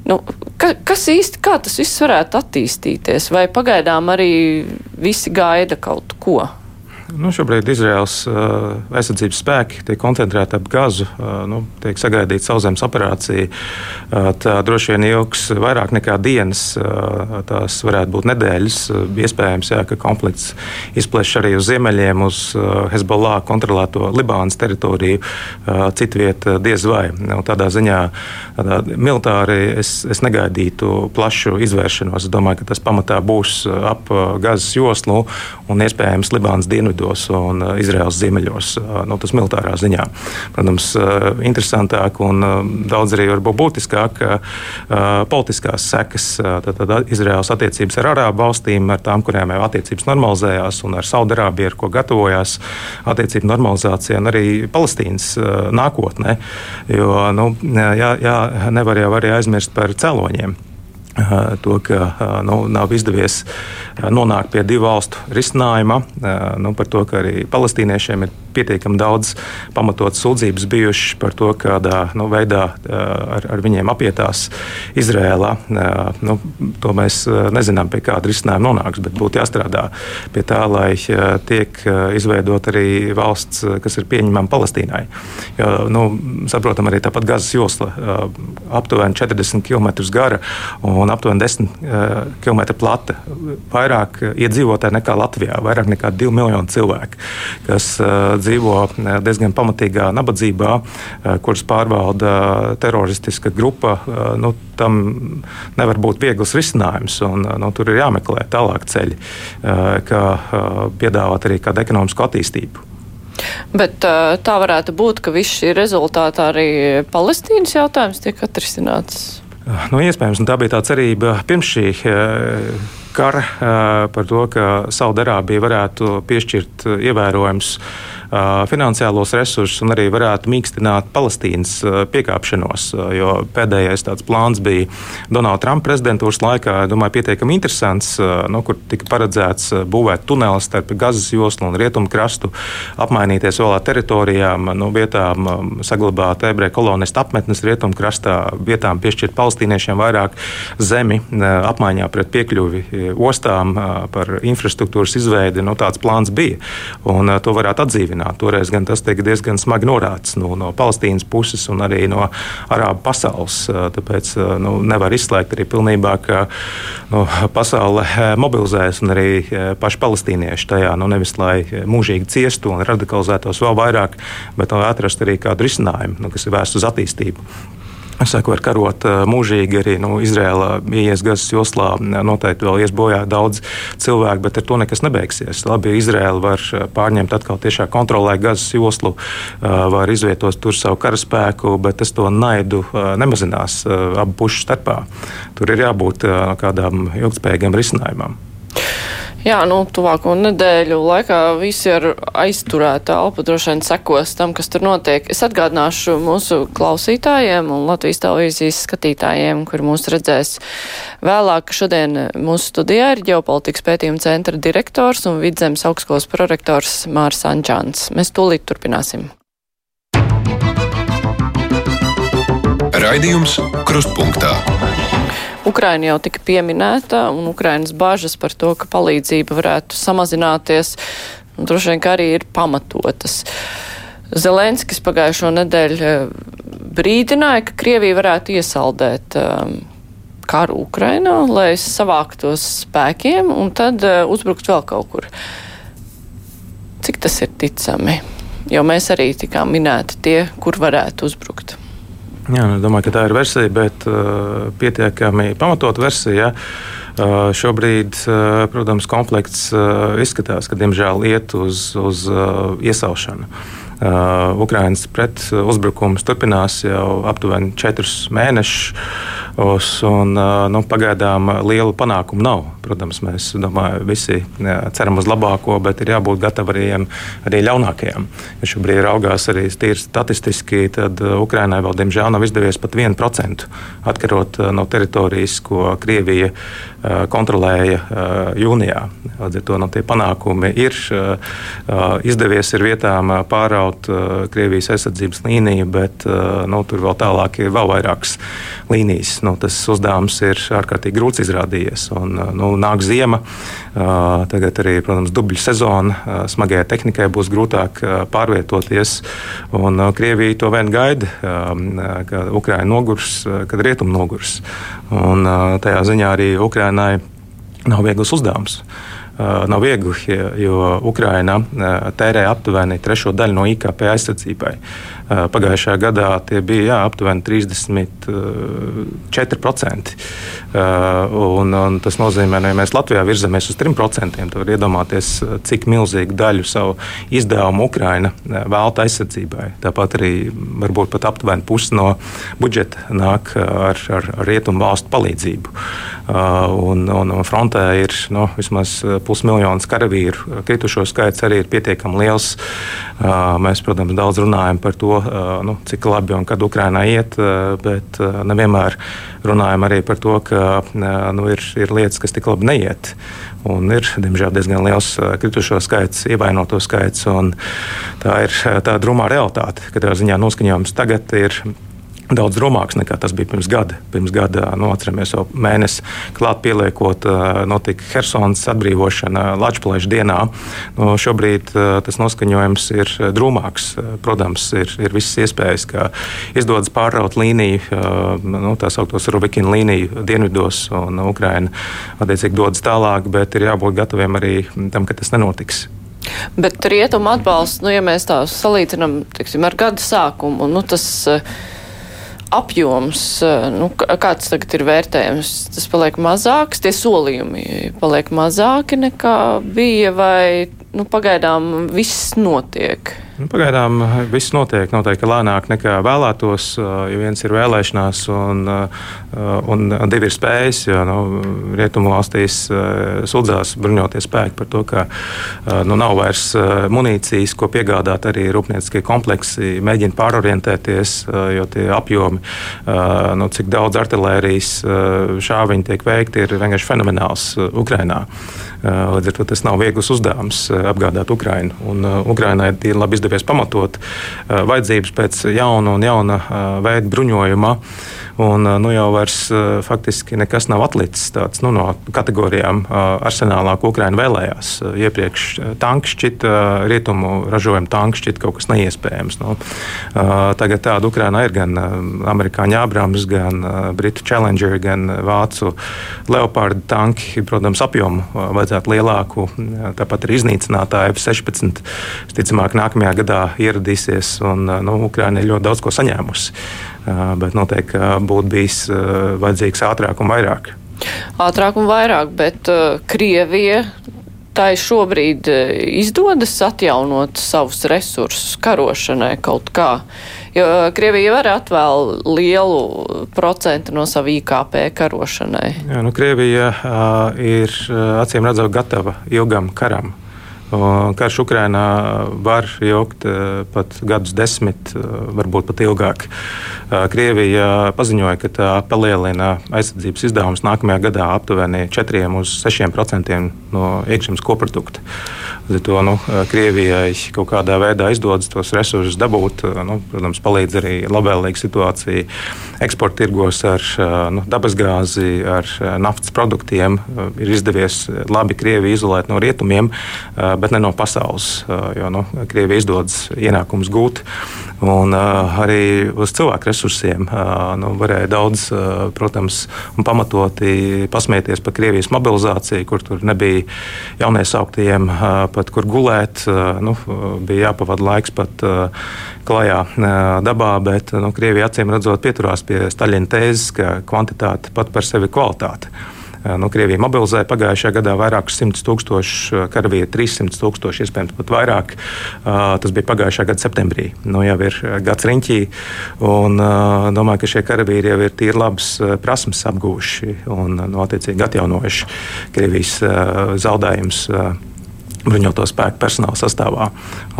nu, ka, kas īsti, kā tas viss varētu attīstīties, vai pagaidām arī visi gaida kaut ko? Nu, šobrīd Izraels uh, aizsardzības spēki tiek koncentrēti ap Gazu. Uh, nu, tiek sagaidīta sauszemes operācija. Uh, tā droši vien ilgs vairāk nekā dienas. Uh, tās varētu būt nedēļas. Uh, iespējams, jā, ka konflikts izplešas arī uz ziemeļiem, uz uh, Hezbollah kontrolēto Libānas teritoriju. Uh, Citvietā uh, diez vai. Nu, tādā ziņā tādā militāri es, es negaidītu plašu izvēršanos. Es domāju, ka tas pamatā būs ap uh, Gazas joslu un iespējams Libānas dienvidu dienvidos un uh, Izraels ziemeļos, uh, nu, tas militārā ziņā. Protams, uh, interesantāk un daudz arī būtiskāk politiskās sekas. Izraels attiecības ar Arābu valstīm, ar tām, kurām jau attiecības normalizējās, un ar Saudārābiju, ar ko gatavojās attiecību normalizācija, un arī Palestīnas nākotnē. Jo nu, jā, jā, nevar jau arī aizmirst par cēloņiem to, ka nu, nav izdevies nonākt pie divu valstu risinājuma, nu, par to, ka arī palestīniešiem ir pietiekami daudz pamatotas sūdzības bijušas par to, kādā nu, veidā ar, ar viņiem apietās Izrēlā. Nu, to mēs nezinām, pie kāda risinājuma nonāks, bet būtu jāstrādā pie tā, lai tiek izveidot arī valsts, kas ir pieņemama Palestīnai. Jo, nu, saprotam, arī tāpat Gazas josla aptuveni 40 km gara un aptuveni 10 km plata. Vairāk iedzīvotāji nekā Latvijā, vairāk nekā 2 miljoni cilvēku, kas dzīvo eh, diezgan pamatīgā nabadzībā, eh, kuras pārvalda teroristiska grupa. Eh, nu, tam nevar būt viegls risinājums, un nu, tur ir jāmeklē tālāk ceļi, kā piedāvāt arī kādu ekonomisku attīstību. Bet tā varētu būt, ka viss šī rezultātā arī Palestīnas jautājums tiek atrisināts. Nu, iespējams, tā bija tā cerība pirms šī kara par to, ka Saudārābija varētu piešķirt ievērojams finansiālos resursus un arī varētu mīkstināt Palestīnas piekāpšanos. Jo pēdējais tāds plāns bija Donalda Trumpa prezidentūras laikā, domāju, pietiekami interesants, nu, kur tika paredzēts būvēt tuneli starp Gazas joslu un rietumu krastu, apmainīties vēl ar teritorijām, nu, vietām saglabāt ebreju kolonistu apmetnes rietumu krastā, vietām piešķirt palestīniešiem vairāk zemi apmaiņā pret piekļuvi ostām par infrastruktūras izveidi. Nu, tāds plāns bija, un to varētu atdzīvināt turpināt. Toreiz gan tas tika diezgan smagi norādīts no, no Palestīnas puses un arī no Arābu pasaules. Tāpēc nu, nevar izslēgt arī pilnībā, ka nu, pasaule mobilizēs un arī paši palestīnieši tajā nu, nevis lai mūžīgi ciestu un radikalizētos vēl vairāk, bet lai atrastu arī kādu risinājumu, nu, kas ir vērsts uz attīstību. Saka, var karot mūžīgi arī nu, Izrēlā, ies Gazas joslā. Noteikti vēl ies bojā daudz cilvēku, bet ar to nekas nebeigsies. Labi, Izrēla var pārņemt atkal tiešā kontrolē Gazas joslu, var izvietot tur savu karaspēku, bet tas to naidu nemazinās abu pušu starpā. Tur ir jābūt kādām ilgspējīgām risinājumam. Jā, nu, tuvāko nedēļu laikā visi ar aizturētu elpu droši vien sekos tam, kas tur notiek. Es atgādināšu mūsu klausītājiem un Latvijas televīzijas skatītājiem, kur mūs redzēs vēlāk, šodien mūsu studijā ir ģeopolitikas pētījuma centra direktors un vidzemes augstskolas prorektors Mārs Ančāns. Mēs tūlīt turpināsim. Raidījums Krustpunktā. Ukraina jau tika pieminēta, un Ukrainas bažas par to, ka palīdzība varētu samazināties, droši vien arī ir pamatotas. Zelenskis pagājušo nedēļu eh, brīdināja, ka Krievija varētu iesaldēt um, karu Ukrainā, lai savāktos spēkiem un tad uh, uzbrukt vēl kaut kur. Cik tas ir ticami? Jo mēs arī tikām minēti tie, kur varētu uzbrukt. Jā, es domāju, ka tā ir versija, bet uh, pietiekami pamatot versija. Uh, šobrīd, uh, protams, konflikts uh, izskatās, ka diemžēl iet uz, uz uh, iesaušanu. Uh, Ukraiņas pretuzbrukums turpinās jau aptuveni četrus mēnešus. Un, uh, nu, pagaidām lielu panākumu nav. Protams, mēs domāju, visi ceram uz labāko, bet ir jābūt gataviem arī ļaunākajam. Ja šobrīd raugās arī tīri statistiski, tad uh, Ukrainai vēl diemžēl nav izdevies pat 1% atkarot no teritorijas, ko Krievija kontrolēja jūnijā. Līdz ar to no nu, tie panākumi ir izdevies ir vietām pāraut atļaut uh, Krievijas aizsardzības līniju, bet uh, nu, tur vēl tālāk ir vēl vairākas līnijas. Nu, tas uzdevums ir ārkārtīgi grūts izrādījies. Un, uh, nu, nāk ziema, uh, tagad arī, protams, dubļu sezona. Uh, smagajai tehnikai būs grūtāk uh, pārvietoties. Un, uh, Krievija to vien gaida, uh, ka Ukraina nogurs, uh, kad rietumi nogurs. Un, uh, tajā ziņā arī Ukrainai nav viegls uzdevums. Uh, nav viegli, jo Ukraina tērē aptuveni trešo daļu no IKP aizsardzībai. Pagājušajā gadā tie bija jā, aptuveni 34%. Un, un tas nozīmē, ka ja mēs Latvijā virzamies uz 3%, tad var iedomāties, cik milzīgu daļu savu izdevumu Ukraina velta aizsardzībai. Tāpat arī varbūt pat aptuveni pusi no budžeta nāk ar, ar, ar rietumu valstu palīdzību. Un, un, un frontē ir nu, vismaz pusmiljons karavīru. Kritušo skaits arī ir pietiekami liels. Mēs, protams, daudz runājam par to, nu, cik labi un kad Ukrainā iet, bet nevienmēr runājam arī par to, ka nu, ir, ir lietas, kas tik labi neiet. Un ir, diemžēl, diezgan liels kritušo skaits, ievainoto skaits. Tā ir tā drūmā realitāte. Katrā ziņā noskaņojums tagad ir daudz drūmāks nekā tas bija pirms gada. Pirms gada, nu, atceramies, jau mēnesi klāt pieliekot, notika Helsinas atbrīvošana Latvijas dienā. Nu, šobrīd tas noskaņojums ir drūmāks. Protams, ir, ir visas iespējas, ka izdodas pārraut līniju, nu, tā saucamos Rubikina līniju dienvidos, un Ukraina attiecīgi dodas tālāk, bet ir jābūt gataviem arī tam, ka tas nenotiks. Bet rietumu atbalsts, nu, ja mēs tā salīdzinām teiksim, ar gada sākumu, nu, tas uh, apjoms, eh, nu, kāds tagad ir vērtējums, tas paliek mazāks, tie solījumi paliek mazāki nekā bija, vai nu, pagaidām viss notiek? Nu, pagaidām viss notiek noteikti lēnāk nekā vēlētos. Ja viens ir vēlēšanās, un, un divi ir spējas, jo nu, rietumu valstīs sūdzās bruņoties spēki par to, ka nu, nav vairs munīcijas, ko piegādāt arī rūpnieciskie kompleksi, mēģina pārorientēties, jo tie apjomi, nu, cik daudz artilērijas šāviņi tiek veikti, ir vienkārši fenomenāls Ukrainā. Līdz ar to tas nav viegls uzdevums apgādāt Ukrainu. Un Ukrainai ir labi izdevies pamatot vajadzības pēc jauna un jauna veida bruņojuma. Un, nu, jau vairs faktiski nekas nav atlicis tāds, nu, no kategorijām arsenālā, ko Ukraina vēlējās. Iepriekš tanks šķita, rietumu ražojuma tanks šķita kaut kas neiespējams. Nu, tagad tāda Ukraina ir gan amerikāņu Abrams, gan britu Challenger, gan vācu Leopard tanki. Protams, apjomu vajadzētu lielāku. Tāpat arī iznīcinātāji F-16. Ticamāk, nākamajā gadā ieradīsies un nu, Ukraina ir ļoti daudz ko saņēmusi bet noteikti būtu bijis vajadzīgs ātrāk un vairāk. Ātrāk un vairāk, bet uh, Krievija tai šobrīd izdodas atjaunot savus resursus karošanai kaut kā. Jo Krievija var atvēl lielu procentu no savu IKP karošanai. Jā, nu, Krievija uh, ir acīm redzot gatava ilgam karam. Karš Ukrainā var ilgt pat gadus desmit, varbūt pat ilgāk. Krievija paziņoja, ka tā palielina aizsardzības izdevumus nākamajā gadā aptuveni 4 līdz 6% no iekšzemes koprodukta. Līdz ar to nu, Krievijai kaut kādā veidā izdodas tos resursus dabūt. Nu, protams, palīdz arī labvēlīga situācija eksporta tirgos ar nu, dabasgāzi, ar naftas produktiem. Ir izdevies labi Krieviju izolēt no rietumiem, bet ne no pasaules, jo nu, Krievija izdodas ienākumus gūt. Un, arī uz cilvēku resursiem nu, varēja daudz, protams, pamatoti pasmieties par Krievijas mobilizāciju, kur tur nebija jauniesauktiem pat kur gulēt. Nu, bija jāpavada laiks pat klajā dabā, bet nu, Krievija acīm redzot pieturās pie Staļina tēzes, ka kvantitāte pat par sevi kvalitāte. Nu, Krievija mobilizēja pagājušajā gadā vairākus simtus tūkstošu karavīru, 300 tūkstoši, iespējams, pat vairāk. Tas bija pagājušā gada septembrī. Nu, jau ir gads riņķī, un domāju, ka šie karavīri jau ir tīri labas prasmes apgūši un, nu, attiecīgi, atjaunojuši Krievijas zaudējumus bruņoto spēku personāla sastāvā.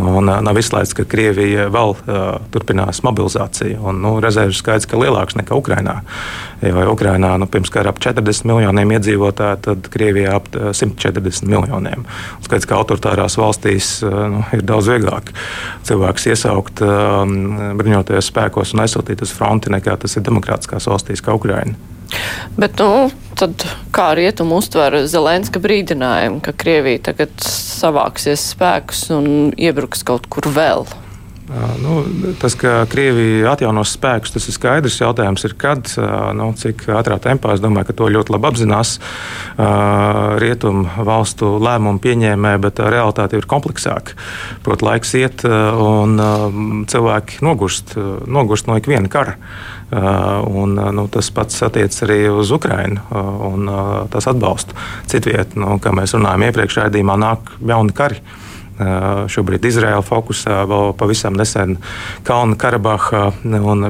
Un, nav izslēgts, ka Krievija vēl uh, turpinās mobilizāciju. Un, nu, rezerves skaits ir lielāks nekā Ukrainā. Jo Ukrainā nu, pirms kara ap 40 miljoniem iedzīvotāju, tad Krievijā ap 140 miljoniem. Skaidrs, ka autoritārās valstīs uh, nu, ir daudz vieglāk cilvēks iesaukt uh, bruņotajos spēkos un aizsūtīt uz fronti nekā tas ir demokrātiskās valstīs kā Ukraina. Bet, nu, tad kā rietumu uztver Zelenska brīdinājumu, ka Krievija tagad savāksies spēkus un iebruks kaut kur vēl? Nu, tas, ka Krievija atjaunos spēkus, tas ir skaidrs. Jautājums ir, kad, nu, cik ātrā tempā. Es domāju, ka to ļoti labi apzinās rietumu valstu lēmumu pieņēmēji, bet realitāte ir kompleksāka. Protams, laiks iet un cilvēki nogurst, nogurst no ikviena kara. Un, nu, tas pats attiecas arī uz Ukrajinu un tās atbalstu. Citviet, nu, kā mēs runājām iepriekšējā raidījumā, nāk jauni kari. Šobrīd Izraela fokusā vēl pavisam nesen Kalnu Karabaha.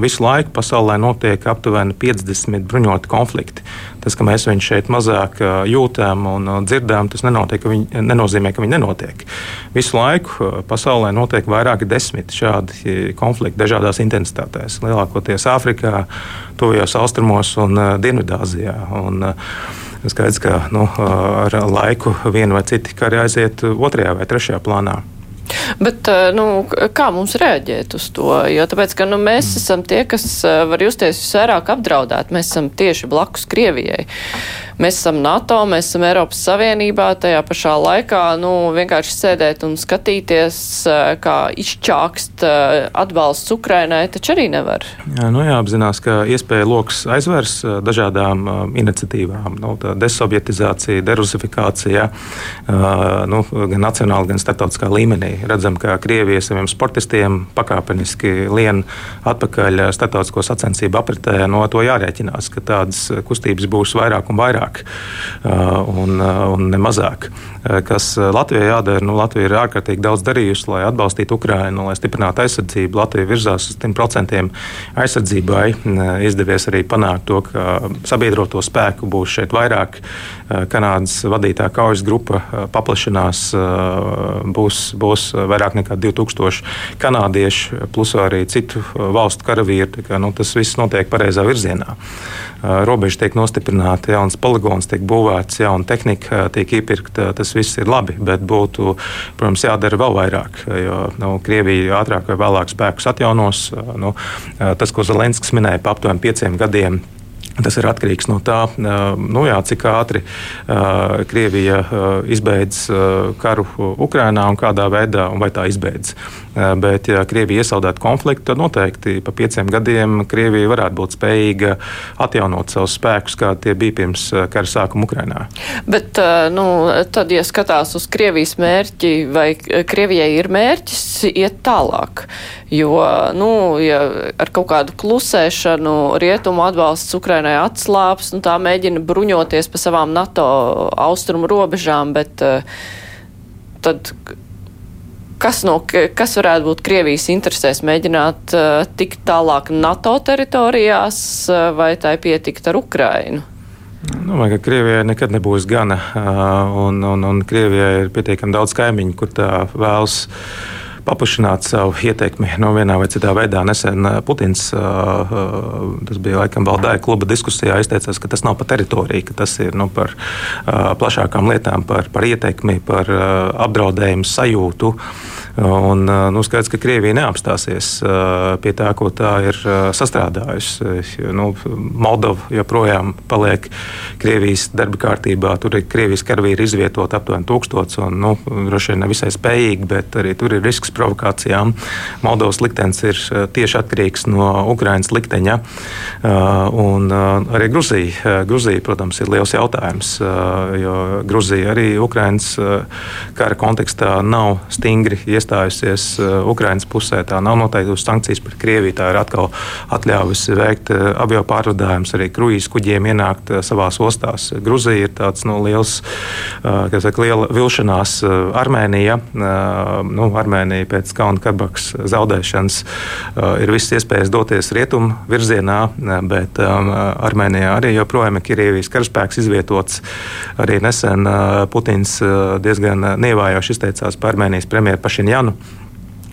Visu laiku pasaulē notiek aptuveni 50 bruņoti konflikti. Tas, ka mēs viņus šeit mazāk jūtam un dzirdam, tas nenotiek, ka viņi, nenozīmē, ka viņi nenotiek. Visu laiku pasaulē notiek vairāki desmit šādi konflikti dažādās intensitātēs. Lielākoties Āfrikā, Tuvajos Austrumos un Dienvidāzijā. Un, Skaidrs, ka nu, ar laiku viena vai cita kari aiziet otrajā vai trešajā plānā. Bet nu, kā mums reaģēt uz to? Jo tāpēc, ka, nu, mēs esam tie, kas var justies visvairāk apdraudēti. Mēs esam tieši blakus Krievijai. Mēs esam NATO, mēs esam Eiropas Savienībā, tajā pašā laikā nu, vienkārši sēdēt un skatīties, kā izčākst atbalsts Ukrainai, taču arī nevar. Jā, nu jāapzinās, ka iespēja lokus aizvērs dažādām iniciatīvām. Nu, desobjetizācija, derusifikācija nu, gan nacionāli, gan starptautiskā līmenī. Redzam, ka Krievija saviem sportistiem pakāpeniski lien atpakaļ starptautisko sacensību apritē. No to jārēķinās, ka tādas kustības būs vairāk un vairāk vairāk uh, un, uh, un ne mazāk. Uh, kas Latvijai jādara? Nu, Latvija ir ārkārtīgi daudz darījusi, lai atbalstītu Ukrainu, lai stiprinātu aizsardzību. Latvija virzās uz 100% aizsardzībai. Izdevies arī panākt to, ka sabiedroto spēku būs šeit vairāk. Kanādas vadītā kaujas grupa paplašinās, būs, būs vairāk nekā 2000 kanādiešu, plus arī citu valstu karavīri. Kā, nu, tas viss notiek pareizā virzienā. Robeža tiek nostiprināta, jauns poligons tiek būvēts, jauna tehnika tiek iepirkta. Tas viss ir labi, bet būtu, protams, jādara vēl vairāk. Jo nu, Krievija ātrāk vai vēlāk spēkus atjaunos. Nu, tas, ko Zelenskis minēja pa aptuveni pieciem gadiem Tas ir atkarīgs no tā, nu jā, cik ātri uh, Krievija uh, izbeidz uh, karu Ukrajinā un kādā veidā, un vai tā izbeidz. Bet, ja Krievija iesaldētu konfliktu, tad noteikti pa pieciem gadiem Krievija varētu būt spējīga atjaunot savus spēkus, kādi tie bija pirms kara sākuma Ukrajinā. Bet, nu, tad, ja skatās uz Krievijas mērķi, vai Krievijai ir mērķis iet tālāk? Jo, nu, ja ar kaut kādu klusēšanu rietumu atbalsts Ukrainai atslāps, nu, tā mēģina bruņoties pa savām NATO austrumu robežām, bet uh, tad kas, no, kas varētu būt Krievijas interesēs mēģināt uh, tikt tālāk NATO teritorijās, uh, vai tai pietikt ar Ukrainu? Domāju, ka Krievijai nekad nebūs gana, un, un, un Krievijai ir pietiekami daudz kaimiņu, kur tā vēlas paplašināt savu ietekmi no vienā vai citā veidā. Nesen Putins, tas bija laikam Valdāja kluba diskusijā, izteicās, ka tas nav par teritoriju, ka tas ir nu, par plašākām lietām, par, par ietekmi, par apdraudējumu sajūtu. Un, nu, skaidrs, ka Krievija neapstāsies pie tā, ko tā ir sastrādājusi. Nu, Moldova joprojām paliek Krievijas darba kārtībā. Tur ir Krievijas karavīri izvietot aptuveni tūkstots, un nu, droši vien nevisai spējīgi, bet arī tur ir risks provokācijām. Moldovas liktenis ir tieši atkarīgs no Ukrainas likteņa. Un arī Gruzija, Gruzija, protams, ir liels jautājums, jo Gruzija arī Ukrainas kara kontekstā nav stingri iestājusies iestājusies uh, Ukraiņas pusē. Tā nav noteikusi sankcijas pret Krieviju. Tā ir atkal atļāvusi veikt uh, avio pārvadājumus, arī kruīzes kuģiem ienākt uh, savās ostās. Gruzija ir tāds nu, liels, saka, liela vilšanās. Armēnija, nu, Armēnija pēc Kalnu Karbaks zaudēšanas ir visas iespējas doties rietumu virzienā, bet Armēnijā arī joprojām ir Krievijas karaspēks izvietots. Arī nesen Putins diezgan nievājoši izteicās par Armēnijas premjeru Pašinjānu ano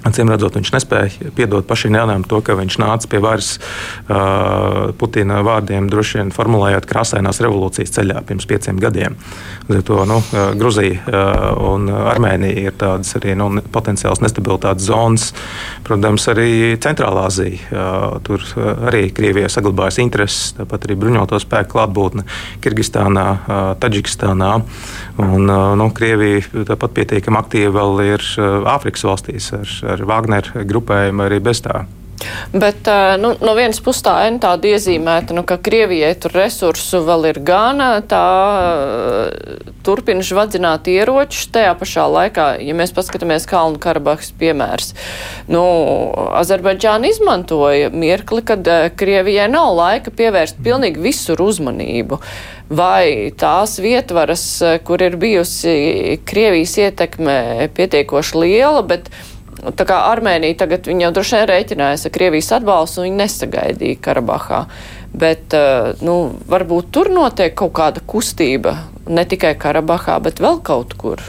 Acīm redzot, viņš nespēja piedot pašam Janam to, ka viņš nāca pie varas uh, Putina vārdiem, droši vien formulējot krāsainās revolūcijas ceļā pirms pieciem gadiem. To, nu, Gruzija uh, un Armēnija ir tādas arī nu, potenciāls nestabilitātes zonas. Protams, arī Centrālā Azija. Uh, tur arī Krievijai saglabājas intereses, tāpat arī bruņoto spēku klātbūtne Kirgistānā, uh, Taģikistānā. Un, uh, nu, Krievija tāpat pietiekami aktīva vēl ir Āfrikas valstīs ar, ar ar Wagner grupējumu arī bez tā. Bet nu, no vienas puses tā ir tāda iezīmēta, nu, ka Krievijai tur resursu vēl ir gana, tā turpina žvadzināt ieročus. Tajā pašā laikā, ja mēs paskatāmies Kalnu Karabahas piemērs, nu, Azerbaidžāna izmantoja mirkli, kad Krievijai nav laika pievērst pilnīgi visur uzmanību. Vai tās vietvaras, kur ir bijusi Krievijas ietekme pietiekoši liela, bet Tā kā Armēnija tagad jau droši vien rēķinājās ar Krievijas atbalstu, viņi nesagaidīja Karabahā. Bet, eh, nu, varbūt tur notiek kaut kāda kustība, ne tikai Karabahā, bet vēl kaut kur.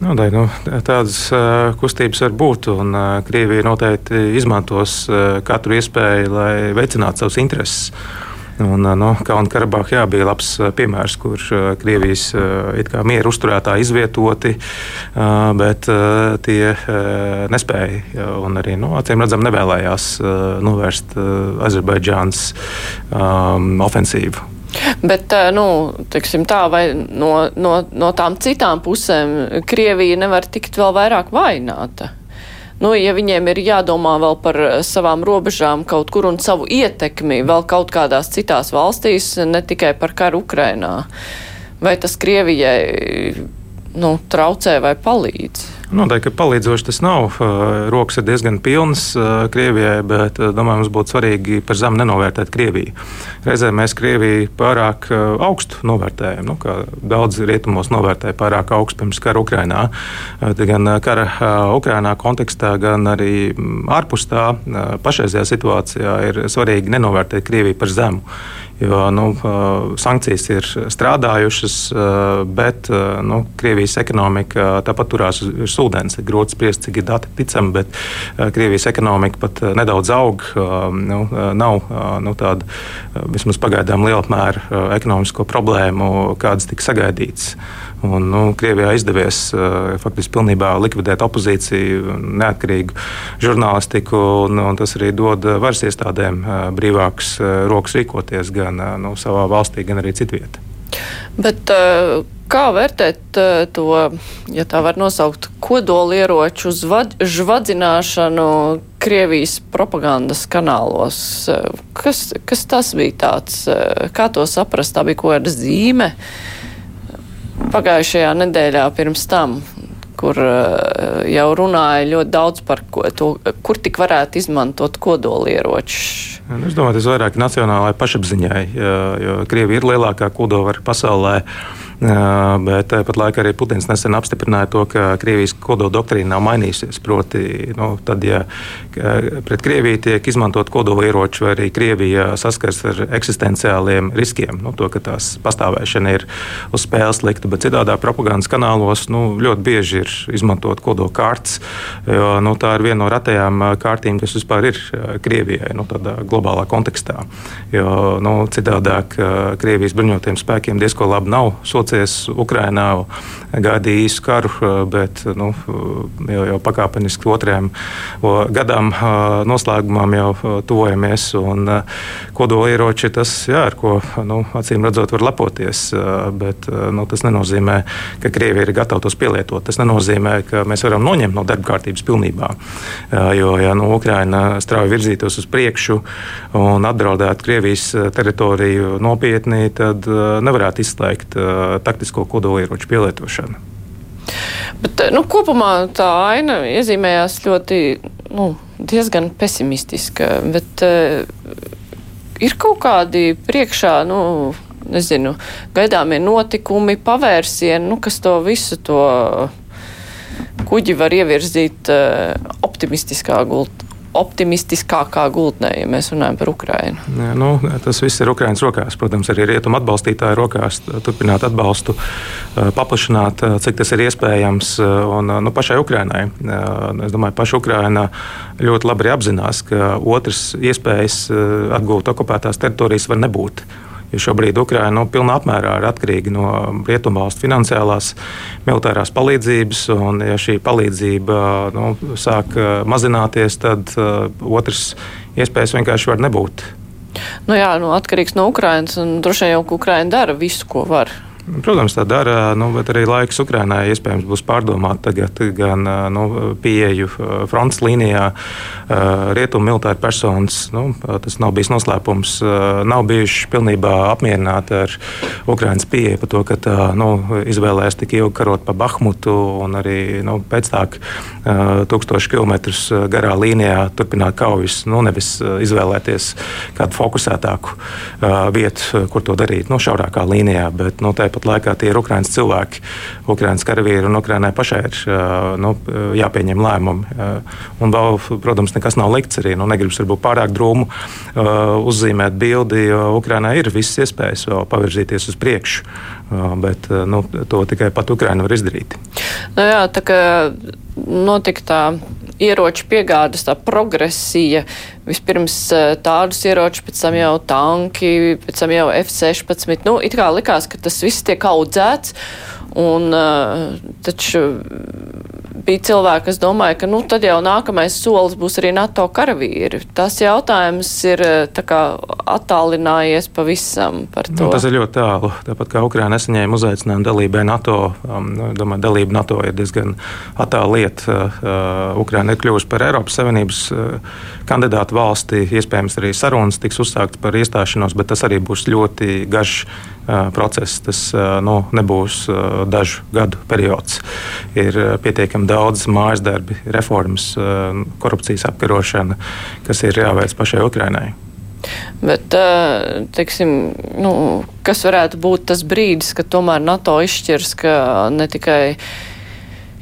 Nu, dai, nu, tādas uh, kustības var būt, un uh, Krievija noteikti izmantos uh, katru iespēju, lai veicinātu savus intereses. Un, no, Kalnu-Karabahā jā, bija labs piemērs, kur Krievijas miera uzturētāji izvietoti, bet tie nespēja un arī no, acīm redzam nevēlējās novērst Azerbaidžānas um, ofensīvu. Bet nu, tā, no, no, no tām citām pusēm Krievija nevar tikt vēl vairāk vaināta? Nu, ja viņiem ir jādomā vēl par eh, savām robežām kaut kur un savu ietekmi vēl kaut kādās citās valstīs, ne tikai par karu Ukrainā, vai tas Krievijai nu, traucē vai palīdz? Noteikti, ka palīdzoši tas nav. Rokas ir diezgan pilnas Krievijai, bet domāju, mums būtu svarīgi par zemu nenovērtēt Krieviju. Reizē mēs Krieviju pārāk augstu novērtējam, nu, kā daudz rietumos novērtēja pārāk augstu pirms kara Ukrainā. Gan kara Ukrainā kontekstā, gan arī ārpus tā pašreizajā situācijā ir svarīgi nenovērtēt Krieviju par zemu. Jo nu, sankcijas ir strādājušas, bet nu, Krievijas ekonomika tāpat turās uz ūdens. Ir grūti spriest, cik ir dati ticami, bet Krievijas ekonomika pat nedaudz aug. Nu, nav nu, tāda vismaz pagaidām liela apmēra ekonomisko problēmu, kādas tika sagaidītas. Un, nu, Krievijā izdevies uh, faktiski pilnībā likvidēt opozīciju, neatkarīgu žurnālistiku, un, un tas arī dod varas iestādēm uh, brīvākas uh, rokas rīkoties gan uh, nu, savā valstī, gan arī citvietā. Bet, uh, kā vērtēt uh, to, ja tā var nosaukt, kodolieroču žvadzināšanu Krievijas propagandas kanālos? Kas, kas tas bija tāds? Kā to saprast? Tā bija kaut kāda zīme. Uh, pagājušajā nedēļā pirms tam, kur uh, jau runāja ļoti daudz par to, kur tik varētu izmantot kodolieročus. Nu, es domāju, tas vairāk nacionālajai pašapziņai, jo Krievija ir lielākā kodolvara pasaulē. Bet tāpat laikā arī Putins nesen apstiprināja to, ka Krievijas kodola doktrīna nav mainījusies. Proti, nu, tad, ja pret Krieviju tiek izmantot kodola ieroči, vai arī Krievija saskars ar eksistenciāliem riskiem, nu, to, ka tās pastāvēšana ir uz spēles likta, bet citādā propagandas kanālos nu, ļoti bieži ir izmantot kodola kārtas, jo nu, tā ir viena no retajām kārtīm, kas vispār ir Krievijai nu, globālā kontekstā. Jo nu, citādāk Krievijas bruņotajiem spēkiem diezko labi nav socies Ukrainā, gaidīja īsu karu, bet nu, jau, jau pakāpeniski otrajam gadam noslēgumam jau tuvojamies. Kodolieroči tas, jā, ar ko nu, acīm redzot, var lepoties, bet nu, tas nenozīmē, ka Krievija ir gatava tos pielietot. Tas nenozīmē, ka mēs varam noņemt no darba kārtības pilnībā. Jo, ja nu, Ukraina strauji virzītos uz priekšu un apdraudētu Krievijas teritoriju nopietni, tad nevarētu izslēgt taktisko kodolieroču pielietošanu. Bet, nu, kopumā tā aina iezīmējās ļoti, nu, diezgan pesimistiska. Bet, uh, ir kaut kādi priekšā, nu, nezinu, gaidāmie notikumi, pavērsieni, nu, kas to visu to kuģi var ievirzīt uh, optimistiskā gultā optimistiskākā gultnē, ja mēs runājam par Ukrajinu? Jā, nu, tas viss ir Ukraiņas rokās. Protams, arī rietumu atbalstītāju rokās turpināt atbalstu, paplašināt, cik tas ir iespējams. Un, nu, pašai Ukrainai, es domāju, paša Ukraina ļoti labi apzinās, ka otras iespējas atgūt okupētās teritorijas var nebūt. Jo šobrīd Ukraina nu, pilnā apmērā ir atkarīga no rietumvalstu finansiālās, militārās palīdzības. Un, ja šī palīdzība nu, sāk uh, mazināties, tad uh, otrs iespējas vienkārši var nebūt. Nu jā, nu, atkarīgs no Ukrainas, droši vien jau Ukraina dara visu, ko var. Protams, tā dara, nu, bet arī laiks Ukrainai iespējams būs pārdomāt tagad gan nu, pieeju frontes līnijā, rietumu militāri personas. Nu, tas nav bijis noslēpums. Nav bijuši pilnībā apmierināti ar Ukrainas pieeju par to, ka tā nu, izvēlējās tik ilgi karot pa Bahmutu un arī nu, pēc tā tūkstošu kilometrus garā līnijā turpināt kaujas. Nu, nevis izvēlēties kādu fokusētāku vietu, kur to darīt, nu, šaurākā līnijā. Bet, nu, tāpat laikā tie ir Ukraiņas cilvēki, Ukraiņas karavīri un Ukraiņai pašai ir nu, jāpieņem lēmumi. Un vēl, protams, nekas nav likts arī. Nu, negribas varbūt pārāk drūmu uzzīmēt bildi, jo Ukraiņai ir visas iespējas vēl pavirzīties uz priekšu. Bet nu, to tikai pat Ukraiņa var izdarīt. Nu jā, tā kā notika tā ieroču piegādes, tā progresija. Vispirms tādus ieročus, pēc tam jau tanki, pēc tam jau F-16. Nu, it kā likās, ka tas viss tiek audzēts. Un, uh, taču bija cilvēki, kas domāja, ka nu, tad jau nākamais solis būs arī NATO karavīri. Tas jautājums ir kā, attālinājies pavisam par nu, to. Nu, tas ir ļoti tālu. Tāpat kā Ukraina nesaņēma uzaicinājumu dalībai NATO, um, nu, domāju, dalība NATO ir diezgan attāla lieta. Uh, Ukraina ir kļuvusi par Eiropas Savienības uh, kandidātu valsti. Iespējams, arī sarunas tiks uzsāktas par iestāšanos, bet tas arī būs ļoti garš process. Tas nu, nebūs dažu gadu periods. Ir pietiekami daudz mājas darbi, reformas, korupcijas apkarošana, kas ir jāveic pašai Ukrainai. Bet, teiksim, nu, kas varētu būt tas brīdis, kad tomēr NATO izšķirs, ka ne tikai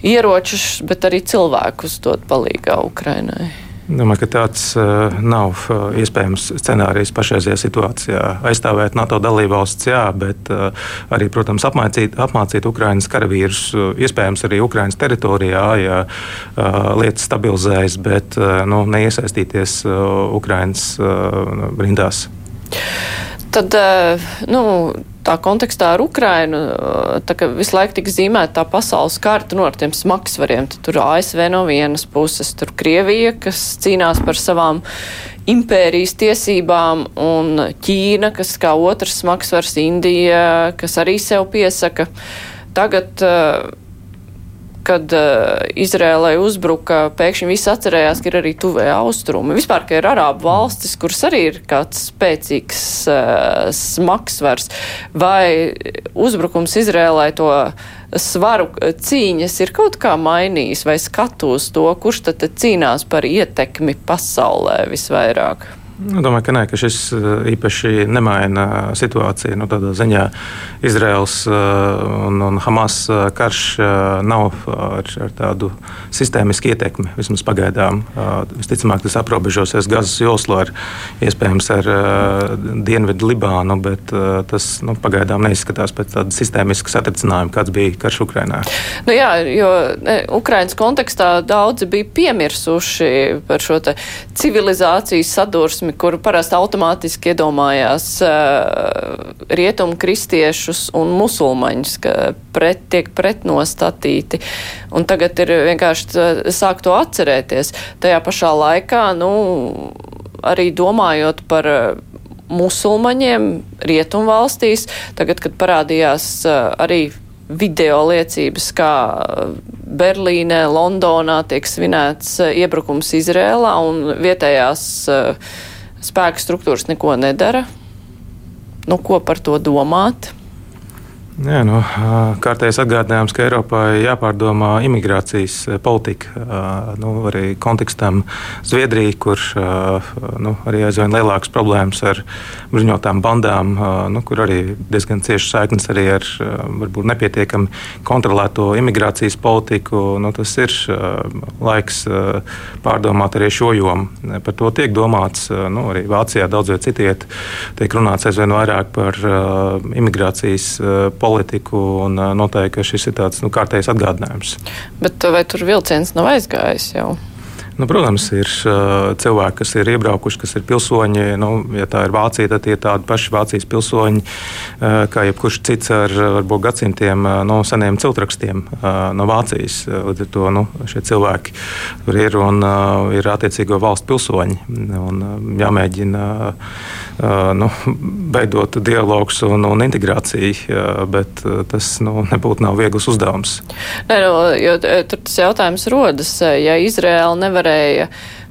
ieročus, bet arī cilvēkus dot palīgā Ukrainai? Domāju, ka tāds uh, nav uh, iespējams scenārijs pašreizajā situācijā. Aizstāvēt NATO dalībvalsts, jā, bet uh, arī, protams, apmācīt, apmācīt Ukraiņas karavīrus, uh, iespējams, arī Ukraiņas teritorijā, ja uh, lietas stabilizējas, bet uh, nu, neiesaistīties uh, Ukraiņas uh, rindās. Tad, uh, nu, tā kontekstā ar Ukrainu, tā kā visu laiku tika zīmēta tā pasaules karta no nu, tiem smagsvariem, tad tur ASV no vienas puses, tur Krievija, kas cīnās par savām impērijas tiesībām, un Ķīna, kas kā otrs smagsvars, Indija, kas arī sev piesaka. Tagad uh, kad uh, Izrēlai uzbruka, pēkšņi visi atcerējās, ka ir arī tuvējā austrumi. Vispār, ka ir arābu valstis, kuras arī ir kāds spēcīgs uh, smagsvars, vai uzbrukums Izrēlai to svaru cīņas ir kaut kā mainījis, vai skatos to, kurš tad cīnās par ietekmi pasaulē visvairāk? Nu, domāju, ka, nē, ka šis eh, īpaši nemaina situāciju. Nu, tādā ziņā Izraels eh, un, un Hamas eh, karš nav ar, ar tādu sistēmisku ietekmi. Vismaz pagaidām. Visticamāk, tas aprobežosies Gazas joslā, ar, iespējams ar Dienvidu Libānu, bet tas nu, pagaidām neizskatās pēc tāda sistēmiska satricinājuma, kāds bija karš Ukrainā. Nu, jā, jo Ukrainas kontekstā daudzi bija piemirsuši par šo civilizācijas sadursmi attieksmi, kur parasti automātiski iedomājās uh, rietumu kristiešus un musulmaņus, ka pret, tiek pretnostatīti. Un tagad ir vienkārši sāk to atcerēties. Tajā pašā laikā, nu, arī domājot par musulmaņiem rietumvalstīs, tagad, kad parādījās uh, arī video liecības, kā Berlīnē, Londonā tiek svinēts iebrukums Izrēlā un vietējās uh, spēka struktūras neko nedara. Nu, ko par to domāt? Jā, nu, kārtējais atgādinājums, ka Eiropai jāpārdomā imigrācijas politika. Nu, arī kontekstam Zviedrija, kur nu, arī aizvien lielākas problēmas ar bruņotām bandām, nu, kur arī diezgan cieši saiknes arī ar varbūt nepietiekami kontrolēto imigrācijas politiku. Nu, tas ir laiks pārdomāt arī šo jomu. Par to tiek domāts nu, arī Vācijā, daudz viet citiet, tiek runāts aizvien vairāk par imigrācijas politiku politiku. Un, noteikti šis ir tāds nu, kārtējs atgādinājums. Bet vai tur vilciens nav aizgājis jau? Nu, protams, ir uh, cilvēki, kas ir iebraukuši, kas ir pilsoņi. Nu, ja tā ir Vācija, tad tie ir tādi paši Vācijas pilsoņi, kā jebkurš cits ar varbūt gadsimtiem no seniem ciltrakstiem no Vācijas. Līdz ar to nu, šie cilvēki tur ir un ir attiecīgo valstu pilsoņi. Un, jāmēģina nu, veidot dialogus un, un integrāciju, bet tas nu, nebūtu nav viegls uzdevums. Ne, no, jo, tur tas jautājums rodas, ja Izraela nevar nevarēja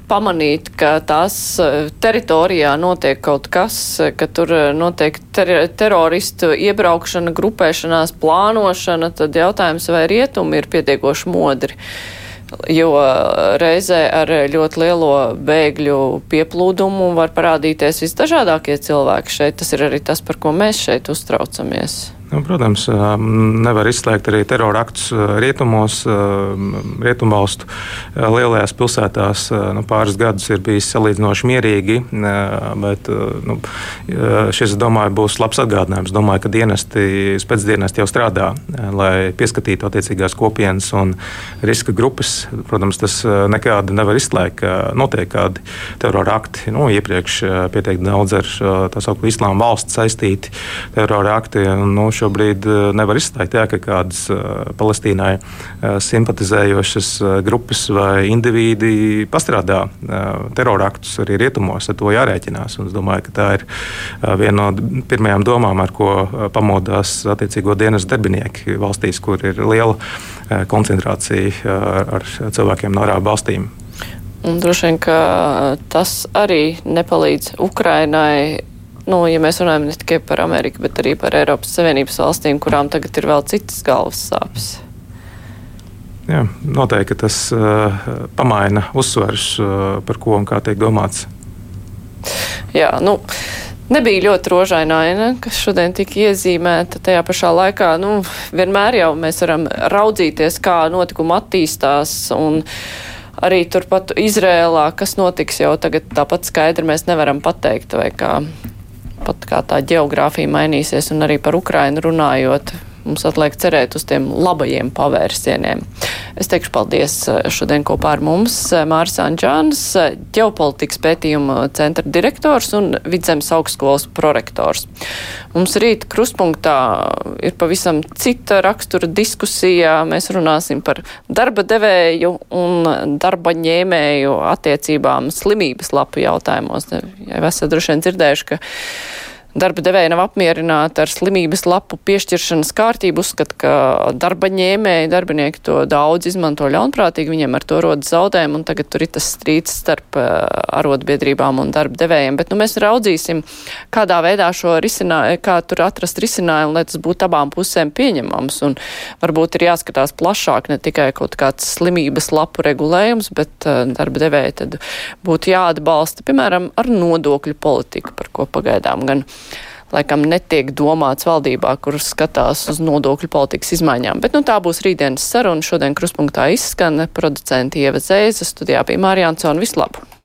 pamanīt, ka tās teritorijā notiek kaut kas, ka tur notiek ter teroristu iebraukšana, grupēšanās, plānošana, tad jautājums, vai rietumi ir pietiekoši modri. Jo reizē ar ļoti lielo bēgļu pieplūdumu var parādīties visdažādākie cilvēki šeit. Tas ir arī tas, par ko mēs šeit uztraucamies. Nu, protams, nevar izslēgt arī terora aktus rietumos, rietumvalstu lielajās pilsētās. Nu, pāris gadus ir bijis salīdzinoši mierīgi, bet nu, šis, domāju, būs labs atgādinājums. Domāju, ka dienesti, spēcdienesti jau strādā, lai pieskatītu attiecīgās kopienas un riska grupas. Protams, tas nekādi nevar izslēgt, ka notiek kādi terora akti. Nu, iepriekš pietiek daudz ar tā saucamo islāma valsts saistīti terora akti. Nu, šobrīd eh, nevar izslēgt, jā, ka kādas eh, Palestīnai eh, simpatizējošas grupas vai indivīdi pastrādā teroraktus arī rietumos. Ar to jārēķinās. Un es domāju, ka tā ir viena no pirmajām domām, ar ko pamodās attiecīgo dienas darbinieki valstīs, kur ir liela koncentrācija ar cilvēkiem no ārā valstīm. Un droši vien, tas arī nepalīdz Ukrainai nu, ja mēs runājam ne tikai par Ameriku, bet arī par Eiropas Savienības valstīm, kurām tagad ir vēl citas galvas sāpes. Jā, noteikti tas uh, pamaina uzsvers, uh, par ko un kā tiek domāts. Jā, nu. Nebija ļoti rožaina aina, kas šodien tika iezīmēta. Tajā pašā laikā nu, vienmēr jau mēs varam raudzīties, kā notikumi attīstās. Un, arī turpat Izrēlā, kas notiks jau tagad tāpat skaidri mēs nevaram pateikt, vai kā pat kā tā geogrāfija mainīsies un arī par Ukrainu runājot. Mums atliek cerēt uz tiem labajiem pavērsieniem. Es teikšu paldies eh, šodien kopā ar mums eh, Māris Anģāns, eh, ģeopolitikas pētījuma centra direktors un Vidzemes augstskolas prorektors. Mums rīt krustpunktā ir pavisam cita rakstura diskusija. Mēs runāsim par darba devēju un darba ņēmēju attiecībām slimības lapu jautājumos. Ja esat droši vien dzirdējuši, ka darba devēja nav apmierināta ar slimības lapu piešķiršanas kārtību, uzskata, ka darba ņēmēji, darbinieki to daudz izmanto ļaunprātīgi, viņiem ar to rodas zaudējumi, un tagad tur ir tas strīds starp uh, arotbiedrībām un darba devējiem. Bet nu, mēs raudzīsim, kādā veidā šo risinājumu, kā tur atrast risinājumu, lai tas būtu abām pusēm pieņemams. Un varbūt ir jāskatās plašāk, ne tikai kaut kāds slimības lapu regulējums, bet uh, darba devēja tad būtu jāatbalsta, piemēram, ar nodokļu politiku, par ko pagaidām gan laikam netiek domāts valdībā, kur skatās uz nodokļu politikas izmaiņām. Bet nu, tā būs rītdienas saruna. Šodien kruspunktā izskan producenti Ieva Zēza, studijā bija Mārija Ansona. Vislabāk!